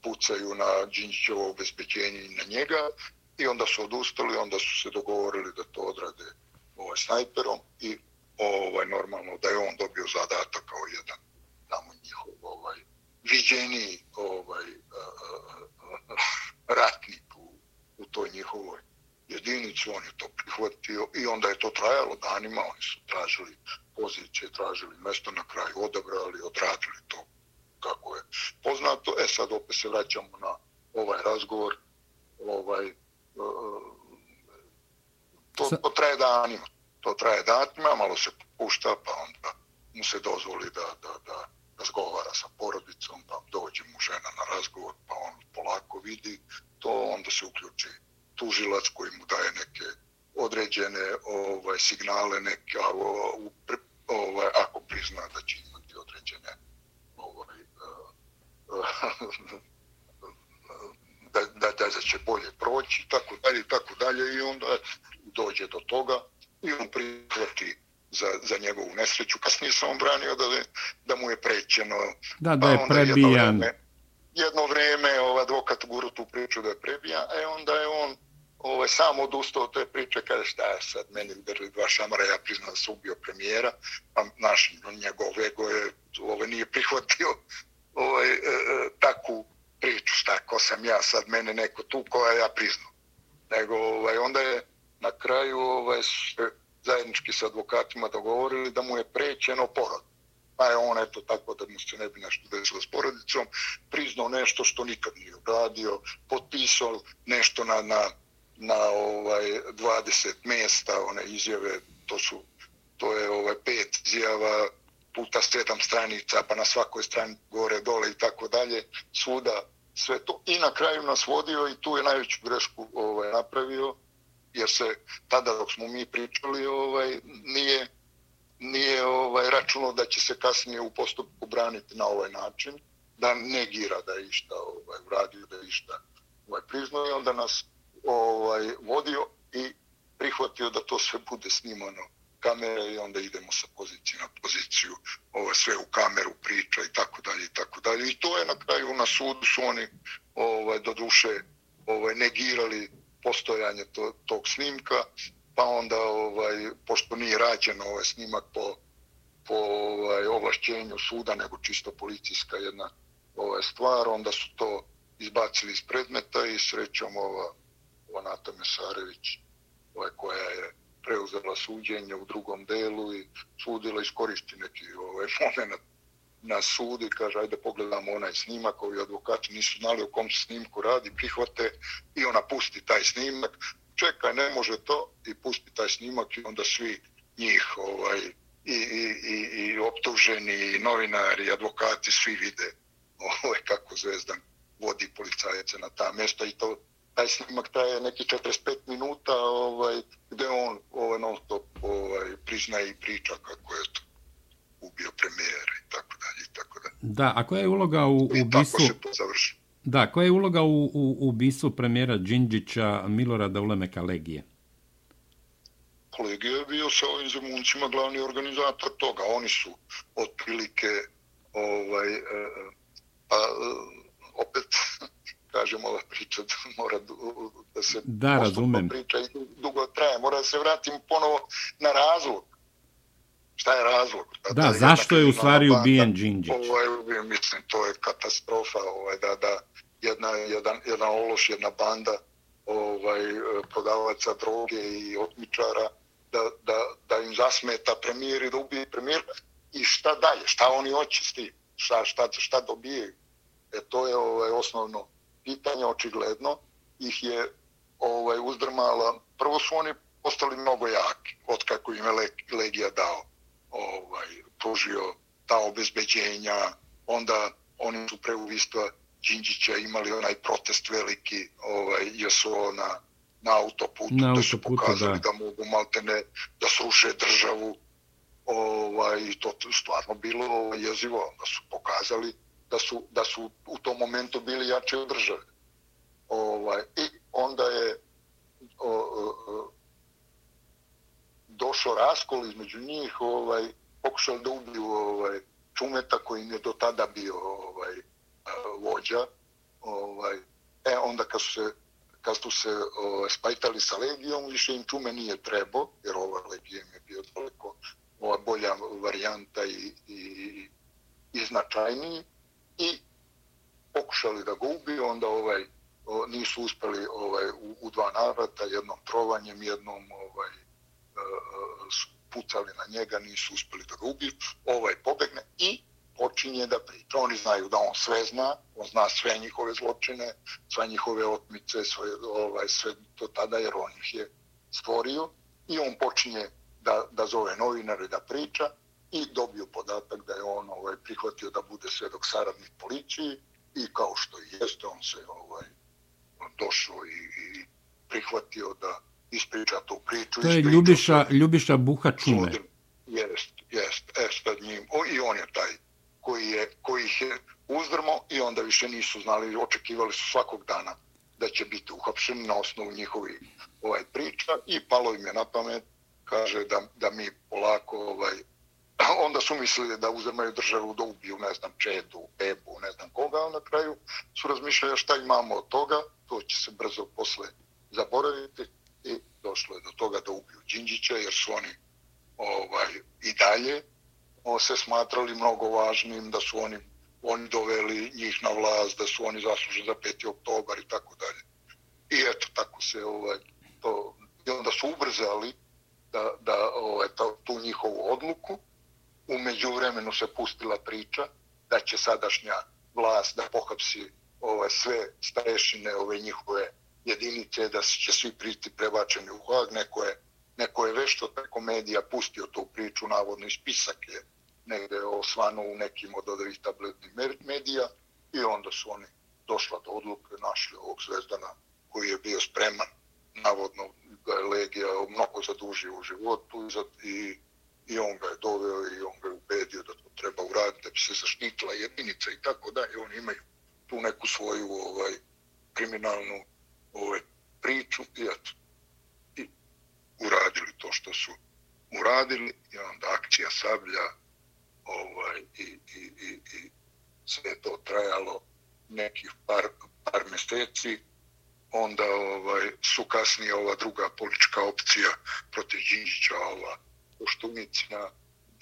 pucaju na Đinđićevo obezbeđenje i na njega. I onda su odustali, onda su se dogovorili da to odrade ovaj, snajperom i ovaj, normalno da je on dobio zadatak kao jedan tamo njihov ovaj, viđeni ovaj, ratnik u, u toj njihovoj jedinicu, on je to prihvatio i onda je to trajalo danima, oni su tražili pozicije, tražili mesto na kraju, odabrali, odradili to kako je poznato. E sad opet se vraćamo na ovaj razgovor, ovaj, e, to, to traje danima, to traje danima, malo se pušta, pa onda mu se dozvoli da, da, da razgovara sa porodicom, pa dođe mu žena na razgovor, pa on polako vidi to, onda se uključi tužilac koji mu daje neke određene ovaj signale neke ovaj ako prizna da će imati određene ovaj e, e, da, da, da će bolje proći tako dalje tako dalje i onda dođe do toga i on prihvati za, za njegovu nesreću. Kasnije sam on branio da, da mu je prećeno. Da, da je pa prebijan. Jedno vreme, jedno vreme ovaj advokat guru tu priču da je prebijan, a e onda je on ovaj, sam odustao od te priče, kaže šta je sad, meni udarili dva šamara, ja priznam da sam ubio premijera, pa naš njegov ego je ovaj, nije prihvatio ovaj, e, e, takvu priču, šta, ko sam ja sad, mene neko tu, koja ja priznam. Nego ovaj, onda je na kraju ovaj, se zajednički sa advokatima dogovorili da mu je prećeno porod. Pa je on, eto, tako da mu se ne bi nešto desilo s porodicom, priznao nešto što nikad nije uradio, potpisao nešto na, na na ovaj 20 mjesta one izjave to su to je ovaj pet izjava puta sedam stranica pa na svakoj strani gore dole i tako dalje svuda sve to i na kraju nas vodio i tu je najveću grešku ovaj napravio jer se tada dok smo mi pričali ovaj nije nije ovaj računao da će se kasnije u postupku braniti na ovaj način da negira da je išta ovaj uradio da je išta ovaj priznao i onda nas ovaj, vodio i prihvatio da to sve bude snimano kamere i onda idemo sa pozicije na poziciju, ovo sve u kameru priča i tako dalje i tako dalje. I to je na kraju na sudu su oni ovaj, do duše ovaj, negirali postojanje to, tog snimka, pa onda, ovaj, pošto nije rađen ovaj snimak po, po ovaj, ovlašćenju suda, nego čisto policijska jedna ovaj, stvar, onda su to izbacili iz predmeta i srećom ova, Nata Mesarević, ovaj, koja je preuzela suđenje u drugom delu i sudila iskoristi neki ovaj moment na sudu i kaže ajde pogledamo onaj snimak, ovi advokati nisu znali o kom snimku radi, prihvate i ona pusti taj snimak, čekaj ne može to i pusti taj snimak i onda svi njih ovaj, i, i, i, i optuženi, i novinari, i advokati, svi vide ovaj, kako Zvezdan vodi policajce na ta mjesta i to taj snimak traje neki 45 minuta ovaj, gde on ovaj, non stop ovaj, priznaje i priča kako je to ubio premijera i tako dalje i tako dalje. Da, a koja je uloga u ubistvu... I tako se to završi. Da, koja je uloga u, u ubistvu premijera Đinđića Milorada Ulemeka Legije? Legija je bio sa ovim zemuncima glavni organizator toga. Oni su otprilike ovaj, e, e, pa, opet kažem, ova priča mora da se da, razumem. priča i dugo traje. Mora da se vratim ponovo na razlog. Šta je razlog? Da, da zašto je u stvari ubijen Đinđić? Ovaj, mislim, to je katastrofa. Ovaj, da, da, jedna, jedan, jedan ološ, jedna banda ovaj, prodavaca droge i otmičara da, da, da im zasmeta premijer i da ubije premijer. I šta dalje? Šta oni hoće s tim? Šta, šta, šta dobije? E, to je ovaj, osnovno pitanje očigledno ih je ovaj uzdrmala. Prvo su oni postali mnogo jaki od kako im je Legija dao ovaj, pružio ta obezbeđenja. Onda oni su pre uvistva Đinđića imali onaj protest veliki ovaj, JSO na, na autoputu, na da su pokazali da. da mogu maltene da sruše državu ovaj, to stvarno bilo ovaj, jezivo. Da su pokazali da su, da su u tom momentu bili jači od države. Ovaj, I onda je o, o, došao raskol između njih, ovaj, pokušali da ubiju ovaj, Čumeta koji je do tada bio ovaj, vođa. Ovaj, e, onda kad su se, kad su se ovaj, spajtali sa Legijom, više im Čume nije trebao, jer ova Legija im je bio daleko ova bolja varijanta i, i, i značajniji i pokušali da ga ubiju, onda ovaj o, nisu uspeli ovaj, u, u dva navrata, jednom trovanjem, jednom ovaj, uh, pucali na njega, nisu uspeli da ga ubiju. Ovaj pobegne i počinje da priča. Oni znaju da on sve zna, on zna sve njihove zločine, sve njihove otmice, sve, ovaj, sve to tada, jer on ih je stvorio. I on počinje da, da zove novinare da priča i dobio podatak da je on ovaj, prihvatio da bude svedok saradnik policiji i kao što i jeste, on se ovaj, došao i, i prihvatio da ispriča tu priču. To je Ljubiša, Ljubiša Buha Čume. Jest, jest, e, sad njim. O, I on je taj koji, je, koji ih je uzdrmo i onda više nisu znali, očekivali su svakog dana da će biti uhapšeni na osnovu njihovi ovaj priča i palo im je na pamet, kaže da, da mi polako ovaj, onda su mislili da uzemaju državu da ubiju, ne znam, Čedu, Bebu, ne znam koga, a na kraju su razmišljali šta imamo od toga, to će se brzo posle zaboraviti i došlo je do toga da ubiju Đinđića, jer su oni ovaj, i dalje o, se smatrali mnogo važnim, da su oni, oni doveli njih na vlast, da su oni zasluženi za 5. oktobar i tako dalje. I eto, tako se ovaj, to, i onda su ubrzali da, da ovaj, to, tu njihovu odluku, umeđu vremenu se pustila priča da će sadašnja vlast da pohapsi ovaj, sve starešine ove njihove jedinice da će svi priti prebačeni u Hag neko je neko je vešto preko medija pustio tu priču navodno i spisak je negde osvano u nekim od ovih tabletnih medija i onda su oni došla do odluke našli ovog zvezdana koji je bio spreman navodno da je Legija mnogo zadužio u životu i, i i on ga je doveo i on ga je ubedio da to treba uraditi da bi se zaštitila jedinica i tako da i oni imaju tu neku svoju ovaj kriminalnu ovaj priču i eto i uradili to što su uradili i onda akcija sablja ovaj i, i, i, i sve to trajalo nekih par, par mjeseci. Onda ovaj su kasnije ova druga politička opcija protiv Đinđića ova Koštunicina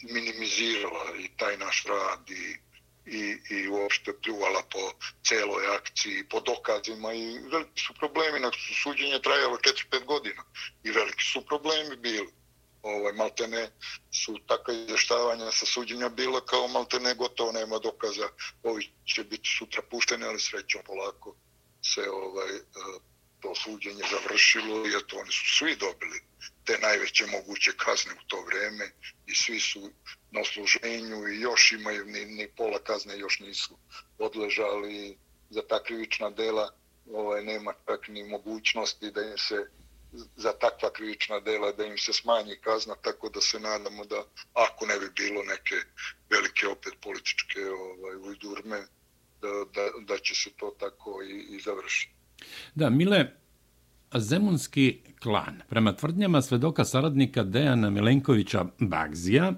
minimizirala i taj naš rad i, i, i uopšte pljuvala po celoj akciji, po dokazima i veliki su problemi, na su suđenje trajalo 4-5 godina i veliki su problemi bili. Ovaj, maltene su takve izveštavanja sa suđenja bila kao maltene gotovo nema dokaza, ovi će biti sutra pušteni, ali srećom polako se ovaj, eh, to suđenje završilo i eto oni su svi dobili te najveće moguće kazne u to vreme i svi su na služenju i još imaju ni, ni pola kazne još nisu odležali za ta krivična dela ovaj, nema čak ni mogućnosti da im se za takva krivična dela da im se smanji kazna tako da se nadamo da ako ne bi bilo neke velike opet političke ovaj, ujdurme da, da, da će se to tako i, i završiti. Da, Mile, Zemunski klan, prema tvrdnjama svedoka saradnika Dejana Milenkovića Bagzija,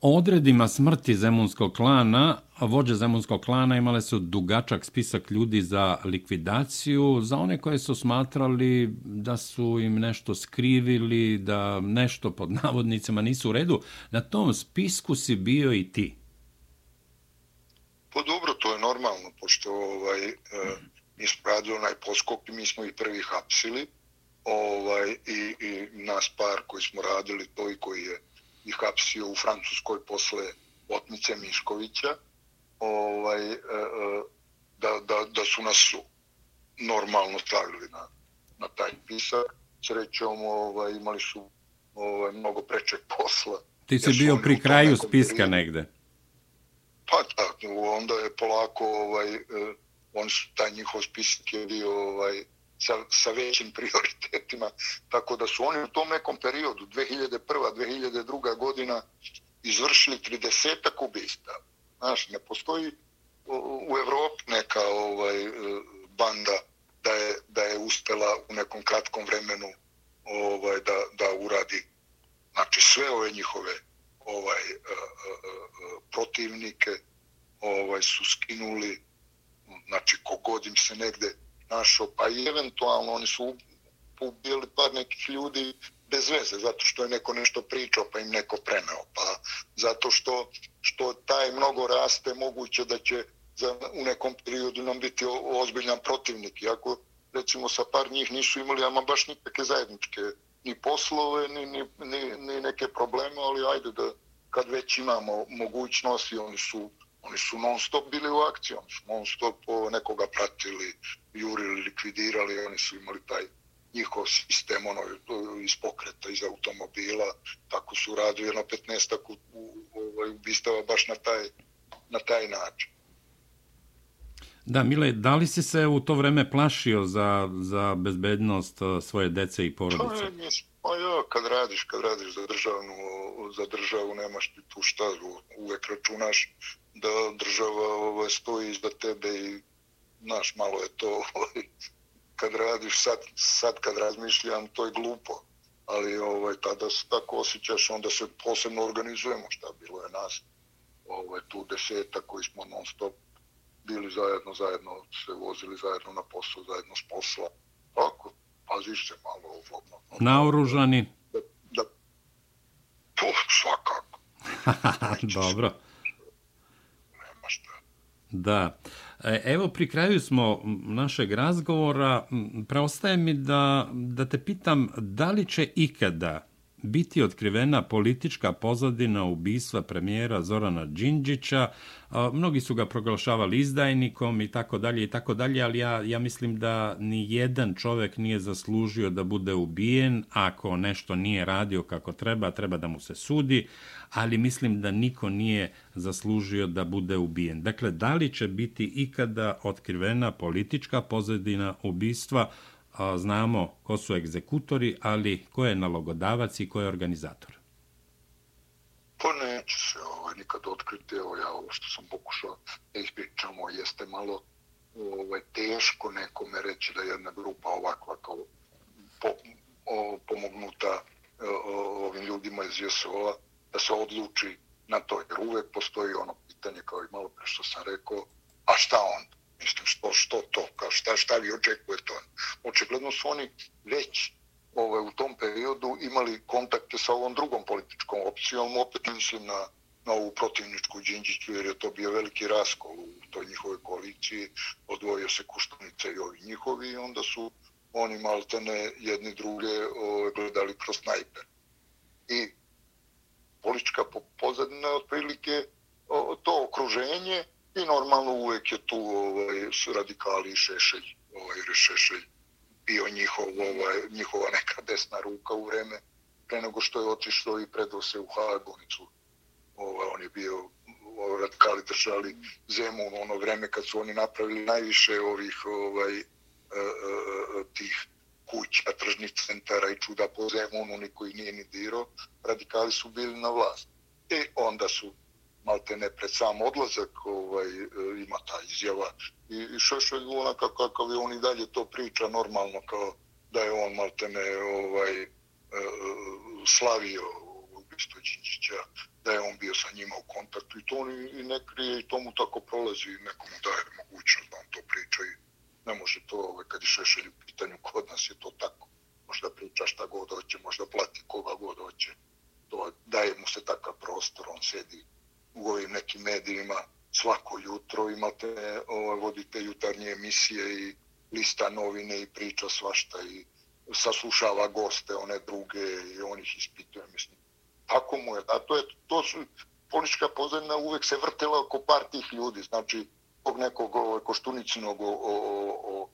o odredima smrti Zemunskog klana, vođe Zemunskog klana imale su dugačak spisak ljudi za likvidaciju, za one koje su smatrali da su im nešto skrivili, da nešto pod navodnicama nisu u redu. Na tom spisku si bio i ti. Pa dobro, to je normalno, pošto ovaj, e, mi smo radili onaj poskop i mi smo i prvi hapsili ovaj, i, i nas par koji smo radili to i koji je i hapsio u Francuskoj posle Otnice Miškovića ovaj, e, e, da, da, da su nas normalno stavili na, na taj pisak. Srećom ovaj, imali su ovaj, mnogo prečeg posla. Ti si bio pri kraju spiska periodu. negde? Pa da, onda je polako ovaj, e, on su, taj njihov spisak je bio ovaj, sa, sa većim prioritetima, tako da su oni u tom nekom periodu, 2001. 2002. godina, izvršili 30 ubista. Znaš, ne postoji u Evropi neka ovaj, banda da je, da je uspela u nekom kratkom vremenu ovaj, da, da uradi znači, sve ove njihove ovaj, protivnike ovaj, su skinuli znači kogod im se negde našao, pa i eventualno oni su ubili par nekih ljudi bez veze, zato što je neko nešto pričao pa im neko preneo, pa zato što, što taj mnogo raste, moguće da će za, u nekom periodu nam biti ozbiljan protivnik. Iako, recimo, sa par njih nisu imali ama baš nikakve zajedničke ni poslove, ni, ni, ni, ni neke probleme, ali ajde da kad već imamo mogućnosti, oni su oni su non stop bili u akciji, oni su non stop nekoga pratili, jurili, likvidirali, oni su imali taj njihov sistem ono, iz pokreta, iz automobila, tako su radili na 15 u, u, u, ovaj, ubistava baš na taj, na taj način. Da, Mile, da li si se u to vreme plašio za, za bezbednost uh, svoje dece i porodice? Pa, pa ja, kad radiš, kad radiš za državnu, za državu, nemaš ti tu šta, uvek računaš da država ovaj, stoji iza tebe i, znaš, malo je to, ovaj, kad radiš, sad, sad kad razmišljam, to je glupo. Ali ovaj, tada se tako osjećaš, onda se posebno organizujemo, šta bilo je nas, ovaj, tu deseta koji smo non stop bili zajedno, zajedno se vozili zajedno na posao, zajedno s posla. Tako, paziš se malo ovdje. Naoružani? Da, da, to svakako. Dobro. Da. E, evo, pri kraju smo našeg razgovora. Preostaje mi da, da te pitam da li će ikada biti otkrivena politička pozadina ubistva premijera Zorana Đinđića. Mnogi su ga proglašavali izdajnikom i tako dalje i tako dalje, ali ja, ja mislim da ni jedan čovjek nije zaslužio da bude ubijen ako nešto nije radio kako treba, treba da mu se sudi, ali mislim da niko nije zaslužio da bude ubijen. Dakle, da li će biti ikada otkrivena politička pozadina ubistva a, znamo ko su egzekutori, ali ko je nalogodavac i ko je organizator? Pa neće se ovaj, nikad otkriti. Evo ja ovo što sam pokušao da ispričamo jeste malo ovaj, teško nekome reći da jedna grupa ovakva kao po, o, pomognuta e, o, ovim ljudima iz JSO-a da se odluči na to. Jer uvek postoji ono pitanje kao i malo pre što sam rekao, a šta onda? Mislim, što, što to? Kao šta, šta vi očekujete? Očigledno su oni već ovaj, u tom periodu imali kontakte sa ovom drugom političkom opcijom, opet mislim na, na ovu protivničku Đinđiću, jer je to bio veliki raskol u toj njihovoj koaliciji, odvojio se Kuštunica i ovi njihovi, i onda su oni maltene jedni druge ovaj, gledali kroz snajper. I politička pozadina otprilike to okruženje, I normalno uvek je tu ovaj, su radikali i šešelj, ovaj, šešelj bio njihov, ovaj, njihova neka desna ruka u vreme pre nego što je otišao i predao se u Hagonicu. Ovaj, on je bio ovaj, radikali držali zemu u ono vreme kad su oni napravili najviše ovih ovaj, e, e, e, tih kuća, tržnih centara i čuda po zemu, niko ih nije ni dirao, radikali su bili na vlast. I onda su malte ne pred sam odlazak ovaj, e, ima ta izjava i, i Šešelj onaka kakav je on i dalje to priča normalno kao da je on malte ne ovaj, e, e slavio ubistvo Đinđića, da je on bio sa njima u kontaktu i to on i ne krije i to mu tako prolazi i nekomu daje mogućnost da on to priča i ne može to, ovaj, kad je Šešelj u pitanju, kod nas je to tako. Možda priča šta god hoće, možda plati koga god hoće. To daje mu se takav prostor, on sedi u ovim nekim medijima svako jutro imate ovaj, vodite jutarnje emisije i lista novine i priča svašta i saslušava goste one druge i on ih ispituje mislim. Tako mu je a to je to su politička pozadina uvek se vrtela oko par tih ljudi znači tog nekog ovaj, koštunicnog o, o, o,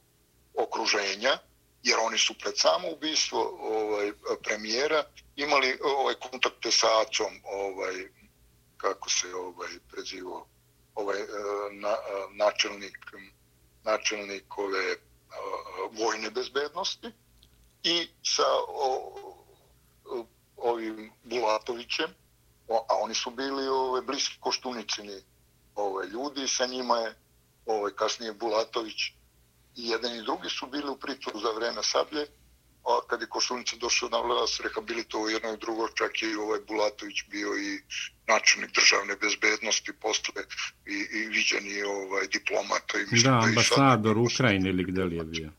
okruženja jer oni su pred samo ubistvo ovaj premijera imali ovaj kontakte sa acom ovaj kako se ovaj prezivo ovaj e, na, e, načelnik načelnik ove e, vojne bezbednosti i sa o, ovim Bulatovićem a oni su bili ove bliski Koštuničini ove ljudi sa njima je ovaj kasnije Bulatović i jedan i drugi su bili u pritvoru za vreme sablje a kad je Koštunica došao na vlast, rehabilitovao jedno i drugo, čak i ovaj Bulatović bio i načelnik državne bezbednosti, posle i, i viđeni ovaj, diplomata. I mislim, da, ambasador Ukrajine ili gde li je bio?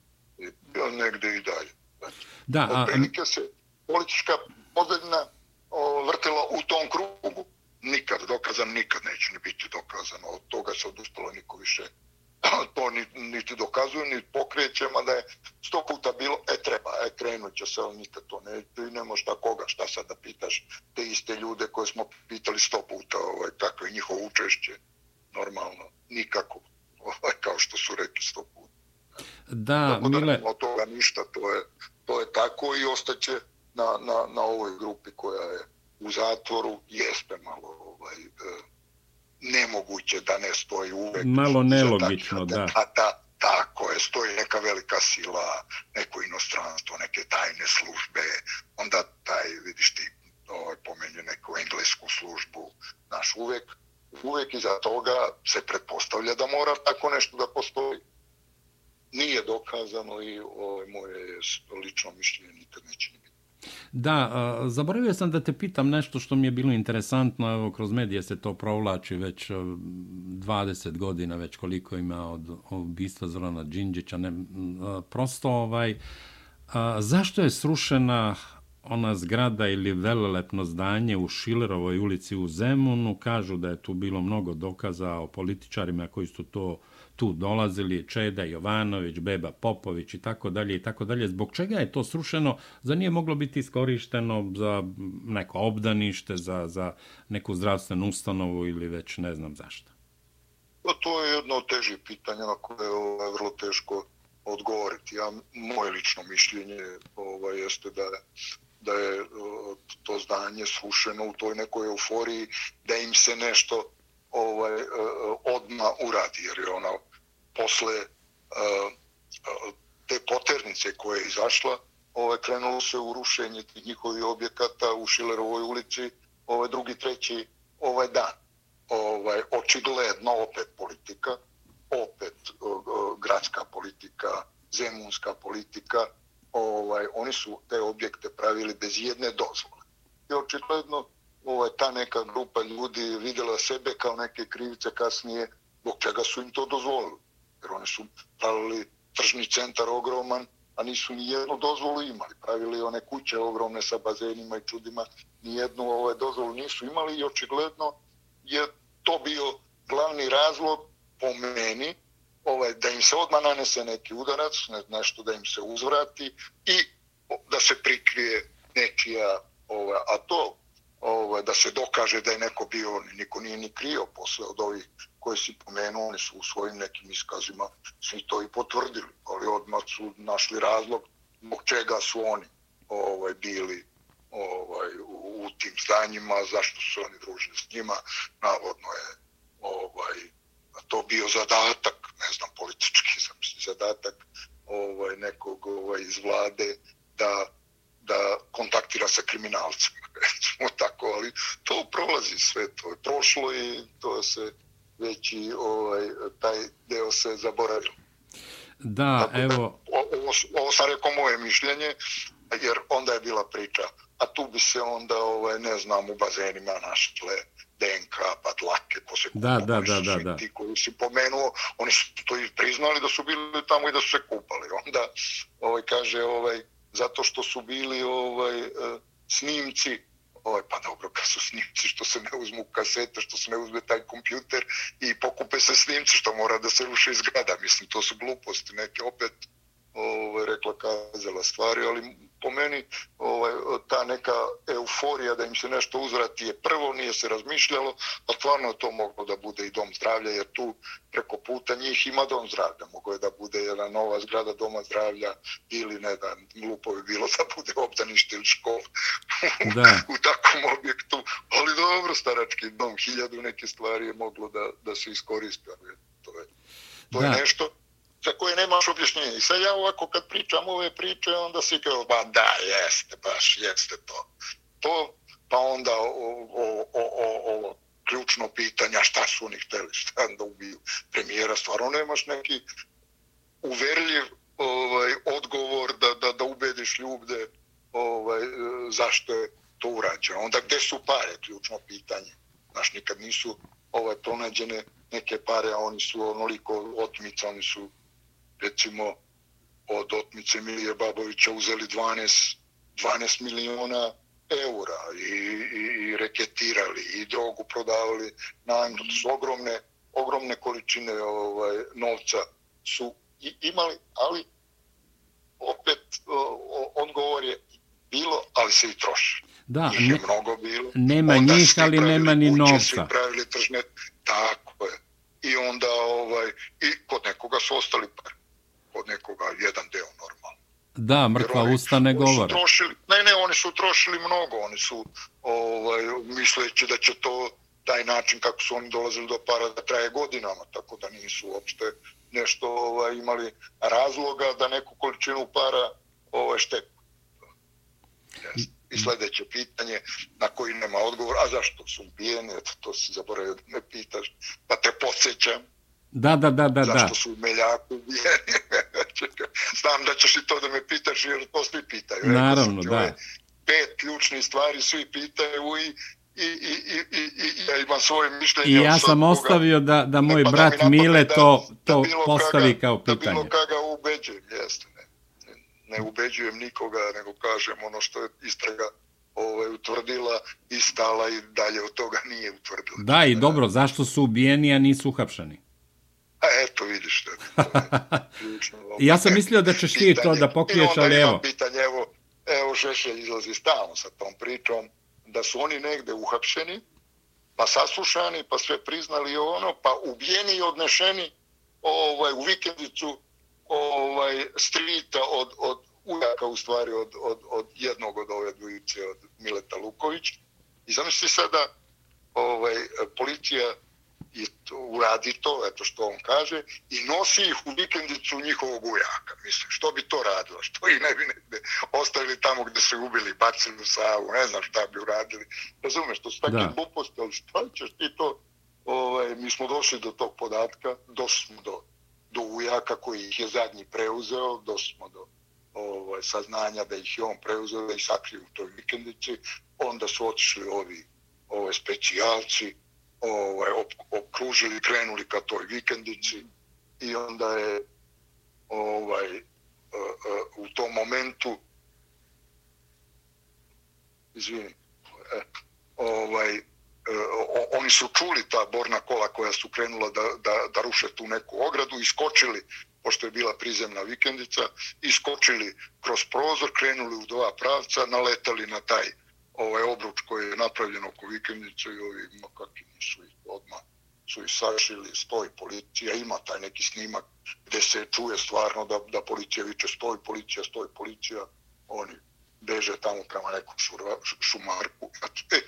Bio negde i dalje. Znači, da, a... Se politička pozadina vrtela u tom krugu. Nikad, dok dokazano, nikad neće ni biti dokazano. Od toga se odustalo niko više to niti, niti dokazuju, niti pokreće, da je sto puta bilo, e treba, e krenut će se, ali nikad to ne, ti ne možeš da koga, šta sad da pitaš, te iste ljude koje smo pitali sto puta, ovaj, tako je njihovo učešće, normalno, nikako, ovaj, kao što su rekli sto puta. Da, tako Mile... Od toga ništa, to je, to je tako i ostaće na, na, na ovoj grupi koja je u zatvoru, jeste malo ovaj, eh, nemoguće da ne stoji uvek. Malo nelogično, da. da. da. Tako je, stoji neka velika sila, neko inostranstvo, neke tajne službe, onda taj, vidiš ti, ovaj, pomenju neku englesku službu, naš uvek, uvek iza toga se pretpostavlja da mora tako nešto da postoji. Nije dokazano i ovaj, moje lično mišljenje nikad neće ni Da, zaboravio sam da te pitam nešto što mi je bilo interesantno, evo kroz medije se to provlači već e, 20 godina, već koliko ima od ubistva Zorana Đinđića, ne, prosto ovaj, a, zašto je srušena ona zgrada ili velelepno zdanje u Šilerovoj ulici u Zemunu, kažu da je tu bilo mnogo dokaza o političarima koji su to tu dolazili Čeda Jovanović, Beba Popović i tako dalje i tako dalje. Zbog čega je to srušeno? Za nije moglo biti iskorišteno za neko obdanište, za, za neku zdravstvenu ustanovu ili već ne znam zašto? Pa to je jedno od težih pitanja na koje je vrlo teško odgovoriti. Ja, moje lično mišljenje ovaj, jeste da da je eh, to zdanje srušeno u toj nekoj euforiji, da im se nešto ovaj eh, odma uradi jer je ona posle uh, te poternice koja je izašla ovaj krenulo se u rušenje tih njihovih objekata u Šilerovoj ulici ovaj drugi treći ovaj dan ovaj očigledno opet politika opet uh, gradska politika zemunska politika ovaj oni su te objekte pravili bez jedne dozvole i očigledno ovaj, ta neka grupa ljudi vidjela sebe kao neke krivice kasnije, zbog čega su im to dozvolili. Jer oni su pravili tržni centar ogroman, a nisu ni jednu dozvolu imali. Pravili one kuće ogromne sa bazenima i čudima, ni jednu ovaj, dozvolu nisu imali i očigledno je to bio glavni razlog po meni ovaj, da im se odmah nanese neki udarac, ne, nešto da im se uzvrati i da se prikrije nečija, ovaj, a to ovaj, da se dokaže da je neko bio, niko nije ni krio posle od ovih koje si pomenuo, oni su u svojim nekim iskazima svi to i potvrdili, ali odmah su našli razlog zbog čega su oni ovaj, bili ovaj, u, u tim zdanjima, zašto su oni družili s njima, navodno je ovaj, to bio zadatak, ne znam, politički zadatak ovaj, nekog ovaj, iz vlade da da kontaktira sa kriminalcima, recimo tako, ali to prolazi sve, to je prošlo i to se već i ovaj, taj deo se zaboravio. Da, tako evo... Da, ovo, ovo sam rekao moje mišljenje, jer onda je bila priča, a tu bi se onda, ovaj, ne znam, u bazenima našle DNK, pa dlake, ko se da, da, da, da, da. ti koji si pomenuo, oni su to i priznali da su bili tamo i da su se kupali. Onda, ovaj, kaže, ovaj, zato što su bili ovaj e, snimci ovaj, pa dobro, kad su snimci, što se ne uzmu kasete, što se ne uzme taj kompjuter i pokupe se snimci, što mora da se ruše iz grada. Mislim, to su gluposti, neke opet ovaj, rekla kazala stvari, ali po meni ovaj, ta neka euforija da im se nešto uzvrati je prvo, nije se razmišljalo, a stvarno to moglo da bude i dom zdravlja, jer tu preko puta njih ima dom zdravlja. Mogo je da bude jedna nova zgrada doma zdravlja ili ne da glupo bi bilo da bude obdanište ili škola da. u takvom objektu. Ali dobro, starački dom, hiljadu neke stvari je moglo da, da se iskoriste. To je, to je nešto za koje nemaš objašnjenje. I sad ja ovako kad pričam ove priče, onda svi kao, ba da, jeste, baš, jeste to. To, pa onda o, o, o, o, o ključno pitanja šta su oni hteli, šta da ubiju premijera, stvarno nemaš neki uverljiv ovaj, odgovor da, da, da ubediš ljude ovaj, e, zašto je to urađeno. Onda gde su pare, ključno pitanje. Znaš, nikad nisu ovaj, pronađene neke pare, a oni su onoliko otmica, oni su recimo od otmice Milije Babovića uzeli 12, 12 miliona eura i, i, i reketirali i drogu prodavali na Anglu. To su ogromne, ogromne količine ovaj, novca su imali, ali opet odgovor je bilo, ali se i troši. Da, Njih je mnogo bilo. Nema onda njih, ali nema ni novca. Svi pravili tržne, tako je. I onda, ovaj, i kod nekoga su ostali par. Kod nekoga jedan deo normalno. Da, mrtva usta ne govore. Trošili, ne, ne, oni su trošili mnogo. Oni su, ovaj, misleći da će to taj način kako su oni dolazili do para da traje godinama, tako da nisu uopšte nešto ovaj, imali razloga da neku količinu para ovaj, štepu. I sljedeće pitanje na koji nema odgovor, a zašto su ubijeni, eto, to si zaboravio da me pitaš, pa te podsjećam. Da, da, da, da. Zašto su meljaku ubijeni? Znam da ćeš i to da me pitaš, jer to svi pitaju. Naravno, da. Pet ključnih stvari svi pitaju i i, i, i, i, i ja imam svoje mišljenje. I ja sam ostavio da, da moj pa brat da Mile to, to da postavi kaga, kao pitanje. Da bilo kaga ubeđujem, jeste. Ne, ne ubeđujem nikoga, nego kažem ono što je istraga ovaj, utvrdila i stala i dalje od toga nije utvrdila. Da, i dobro, zašto su ubijeni, a nisu uhapšani? A eto, vidiš to. ja sam mislio da ćeš ti to da pokriješ, ali evo. Pitanje, evo, evo Šešelj izlazi stalno sa tom pričom da su oni negde uhapšeni, pa saslušani, pa sve priznali ono, pa ubijeni i odnešeni ovaj, u vikendicu ovaj, strita od, od ujaka, u stvari, od, od, od jednog od ove dvojice, od Mileta Luković. I zamisli sada, ovaj, policija i to, uradi to, eto što on kaže, i nosi ih u vikendicu njihovog ujaka. Mislim, što bi to radilo? Što i ne bi negde ostavili tamo gde se ubili, bacili u savu, ne znam šta bi uradili. Razumeš, to su takve gluposti, ali šta ćeš ti to? Ovaj, mi smo došli do tog podatka, došli smo do, do ujaka koji ih je zadnji preuzeo, došli smo do ovaj, saznanja da ih je on preuzeo da ih sakriju u toj vikendici, onda su otišli ovi ovaj, specijalci, ovaj, okružili, krenuli ka toj vikendici i onda je ovaj, uh, uh, u tom momentu izvini, e, ovaj, uh, oni su čuli ta borna kola koja su krenula da, da, da ruše tu neku ogradu i skočili pošto je bila prizemna vikendica, iskočili kroz prozor, krenuli u dva pravca, naletali na taj ovaj obruč koji je napravljen oko vikendice i ovi makaki su ih odmah su ih sašili, stoji policija, ima taj neki snimak gde se čuje stvarno da, da policija viče stoji policija, stoji policija, oni beže tamo prema nekom šura, šumarku. Znači, e,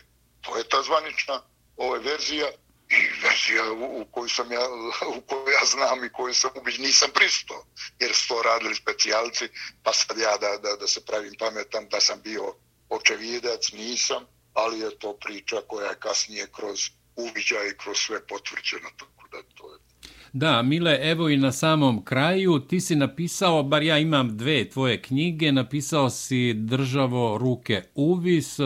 to je ta zvanična ova verzija i verzija u, u koju sam ja, u koju ja znam i koju sam ubiđen, nisam pristo, jer su to radili specijalci, pa sad ja da, da, da se pravim pametan da sam bio očevidac nisam, ali je to priča koja je kasnije kroz uviđaj i kroz sve potvrđena, tako da to je. Da, Mile, evo i na samom kraju, ti si napisao, bar ja imam dve tvoje knjige, napisao si Državo ruke uvis,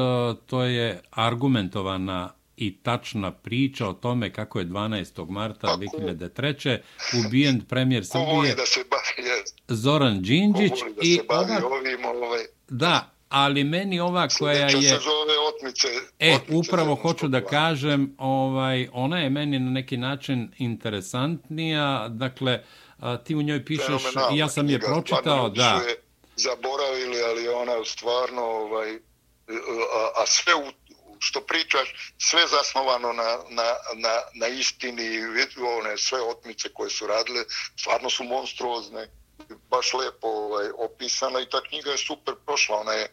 to je argumentovana i tačna priča o tome kako je 12. marta Tako, 2003. ubijen premijer Srbije da se bavi, Zoran Đinđić. Da i se bavi ova... ovim, ovaj... Da, ali meni ova koja je... Se zove otmice, e, otmice upravo hoću da kažem, ovaj, ona je meni na neki način interesantnija, dakle, ti u njoj pišeš, i ja sam je pročitao, da. Je zaboravili, ali ona stvarno, ovaj, a, a sve u, što pričaš, sve zasnovano na, na, na, na istini, one sve otmice koje su radile, stvarno su monstruozne, baš lepo ovaj, opisana i ta knjiga je super prošla, ona je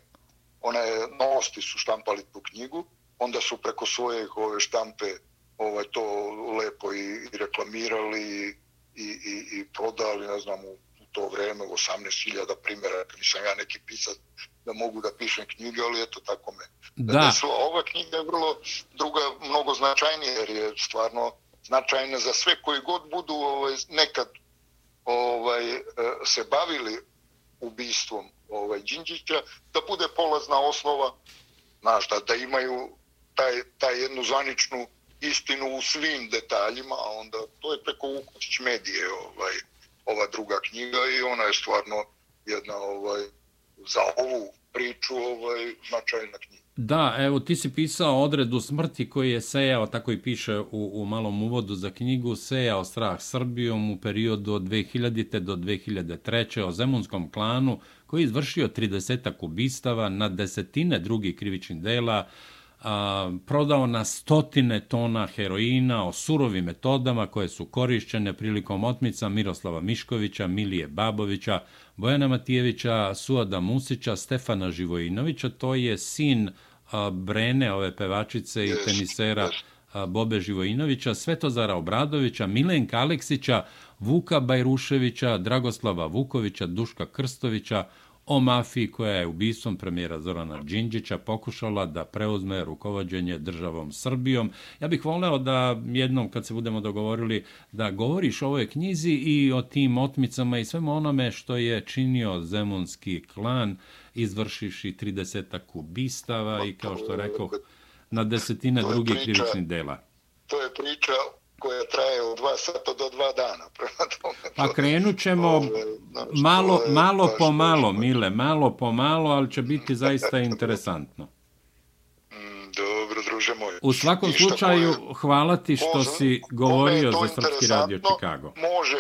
one novosti su štampali tu knjigu, onda su preko svoje ove štampe ovaj, to lepo i, i reklamirali i, i, i prodali, ne znam, u, to vreme u 18.000 primjera, nisam ja neki pisac da mogu da pišem knjige, ali eto tako me. Da. Desilo. Ova knjiga je vrlo druga, mnogo značajnija, jer je stvarno značajna za sve koji god budu ovaj, nekad ovaj, eh, se bavili ubistvom ovaj Đinđića, da bude polazna osnova, znaš, da, da imaju taj, taj jednu zaničnu istinu u svim detaljima, a onda to je preko Vuković medije ovaj, ova druga knjiga i ona je stvarno jedna ovaj, za ovu priču ovaj, značajna knjiga. Da, evo, ti si pisao odredu smrti koji je sejao, tako i piše u, u malom uvodu za knjigu, sejao strah Srbijom u periodu od 2000. do 2003. o zemunskom klanu koji je izvršio 30 ubistava na desetine drugih krivičnih dela, a, prodao na stotine tona heroina o surovim metodama koje su korišćene prilikom otmica Miroslava Miškovića, Milije Babovića, Bojana Matijevića, Suada Musića, Stefana Živojinovića, to je sin a, Brene, ove pevačice i tenisera a, Bobe Živojinovića, Svetozara Obradovića, Milenka Aleksića, Vuka Bajruševića, Dragoslava Vukovića, Duška Krstovića, o mafiji koja je ubistvom premijera Zorana Đinđića pokušala da preuzme rukovodđenje državom Srbijom. Ja bih voleo da jednom, kad se budemo dogovorili, da govoriš o ovoj knjizi i o tim otmicama i svemu onome što je činio zemunski klan, izvršiši 30 ubistava i, kao što rekao, na desetine drugih krivičnih dela. To je priča koja traje od dva sata do dva dana. Prema tome, pa krenut ćemo ove, znači, malo, malo po malo, Mile, malo po malo, ali će biti zaista interesantno. Mm, dobro, druže moj. U svakom Ništa slučaju, hvala ti što može, si govorio za Srpski radio Čikago. Može,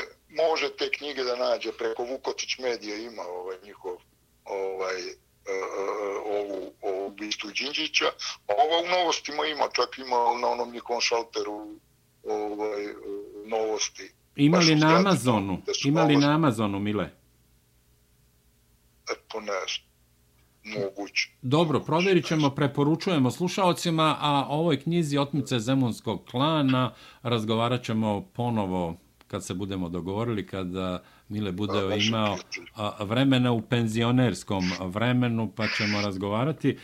može te knjige da nađe preko Vukočić medija, ima ovaj njihov ovaj, ovu, ovu bistu Đinđića. Ovo u novostima ima, čak ima na onom njihovom šalteru ovaj, novosti. Ima li na Amazonu? Ima li na Amazonu, Mile? E, to ne moguće. Dobro, provjerit ćemo, preporučujemo slušalcima, a o ovoj knjizi Otmice Zemunskog klana razgovarat ćemo ponovo kad se budemo dogovorili, kada Mile bude a, imao vremena u penzionerskom vremenu, pa ćemo razgovarati.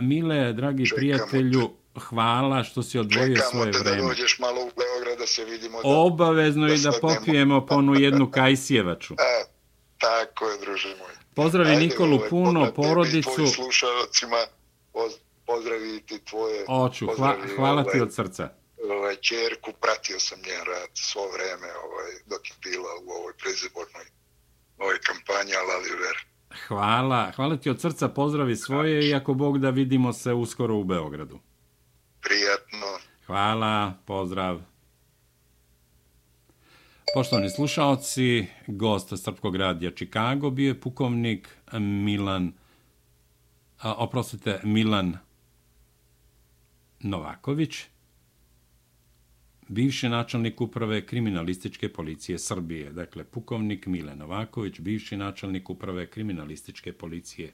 Mile, dragi Čekamo prijatelju, te hvala što si odvojio Čekamo svoje vreme. Čekamo da dođeš malo u Beograd da se vidimo. Da, Obavezno da i da popijemo ponu jednu kajsjevaču. E, tako je, druže moj. Pozdravi Ajde, Nikolu ovaj, puno, porodicu. Tebi i slušalcima, poz, pozdravi ti tvoje. Oću, hva, hvala ovaj, ti od srca. Ovaj, čerku, pratio sam njen rad svo vreme ovaj, dok je bila u ovoj prezibornoj ovoj kampanji, ali ver. Hvala, hvala ti od srca, pozdravi svoje i ako Bog da vidimo se uskoro u Beogradu prijatno. Hvala, pozdrav. Poštovani slušalci, gost Srpkog radija Čikago bio je pukovnik Milan, a, oprostite, Milan Novaković, bivši načelnik uprave kriminalističke policije Srbije. Dakle, pukovnik Mile Novaković, bivši načelnik uprave kriminalističke policije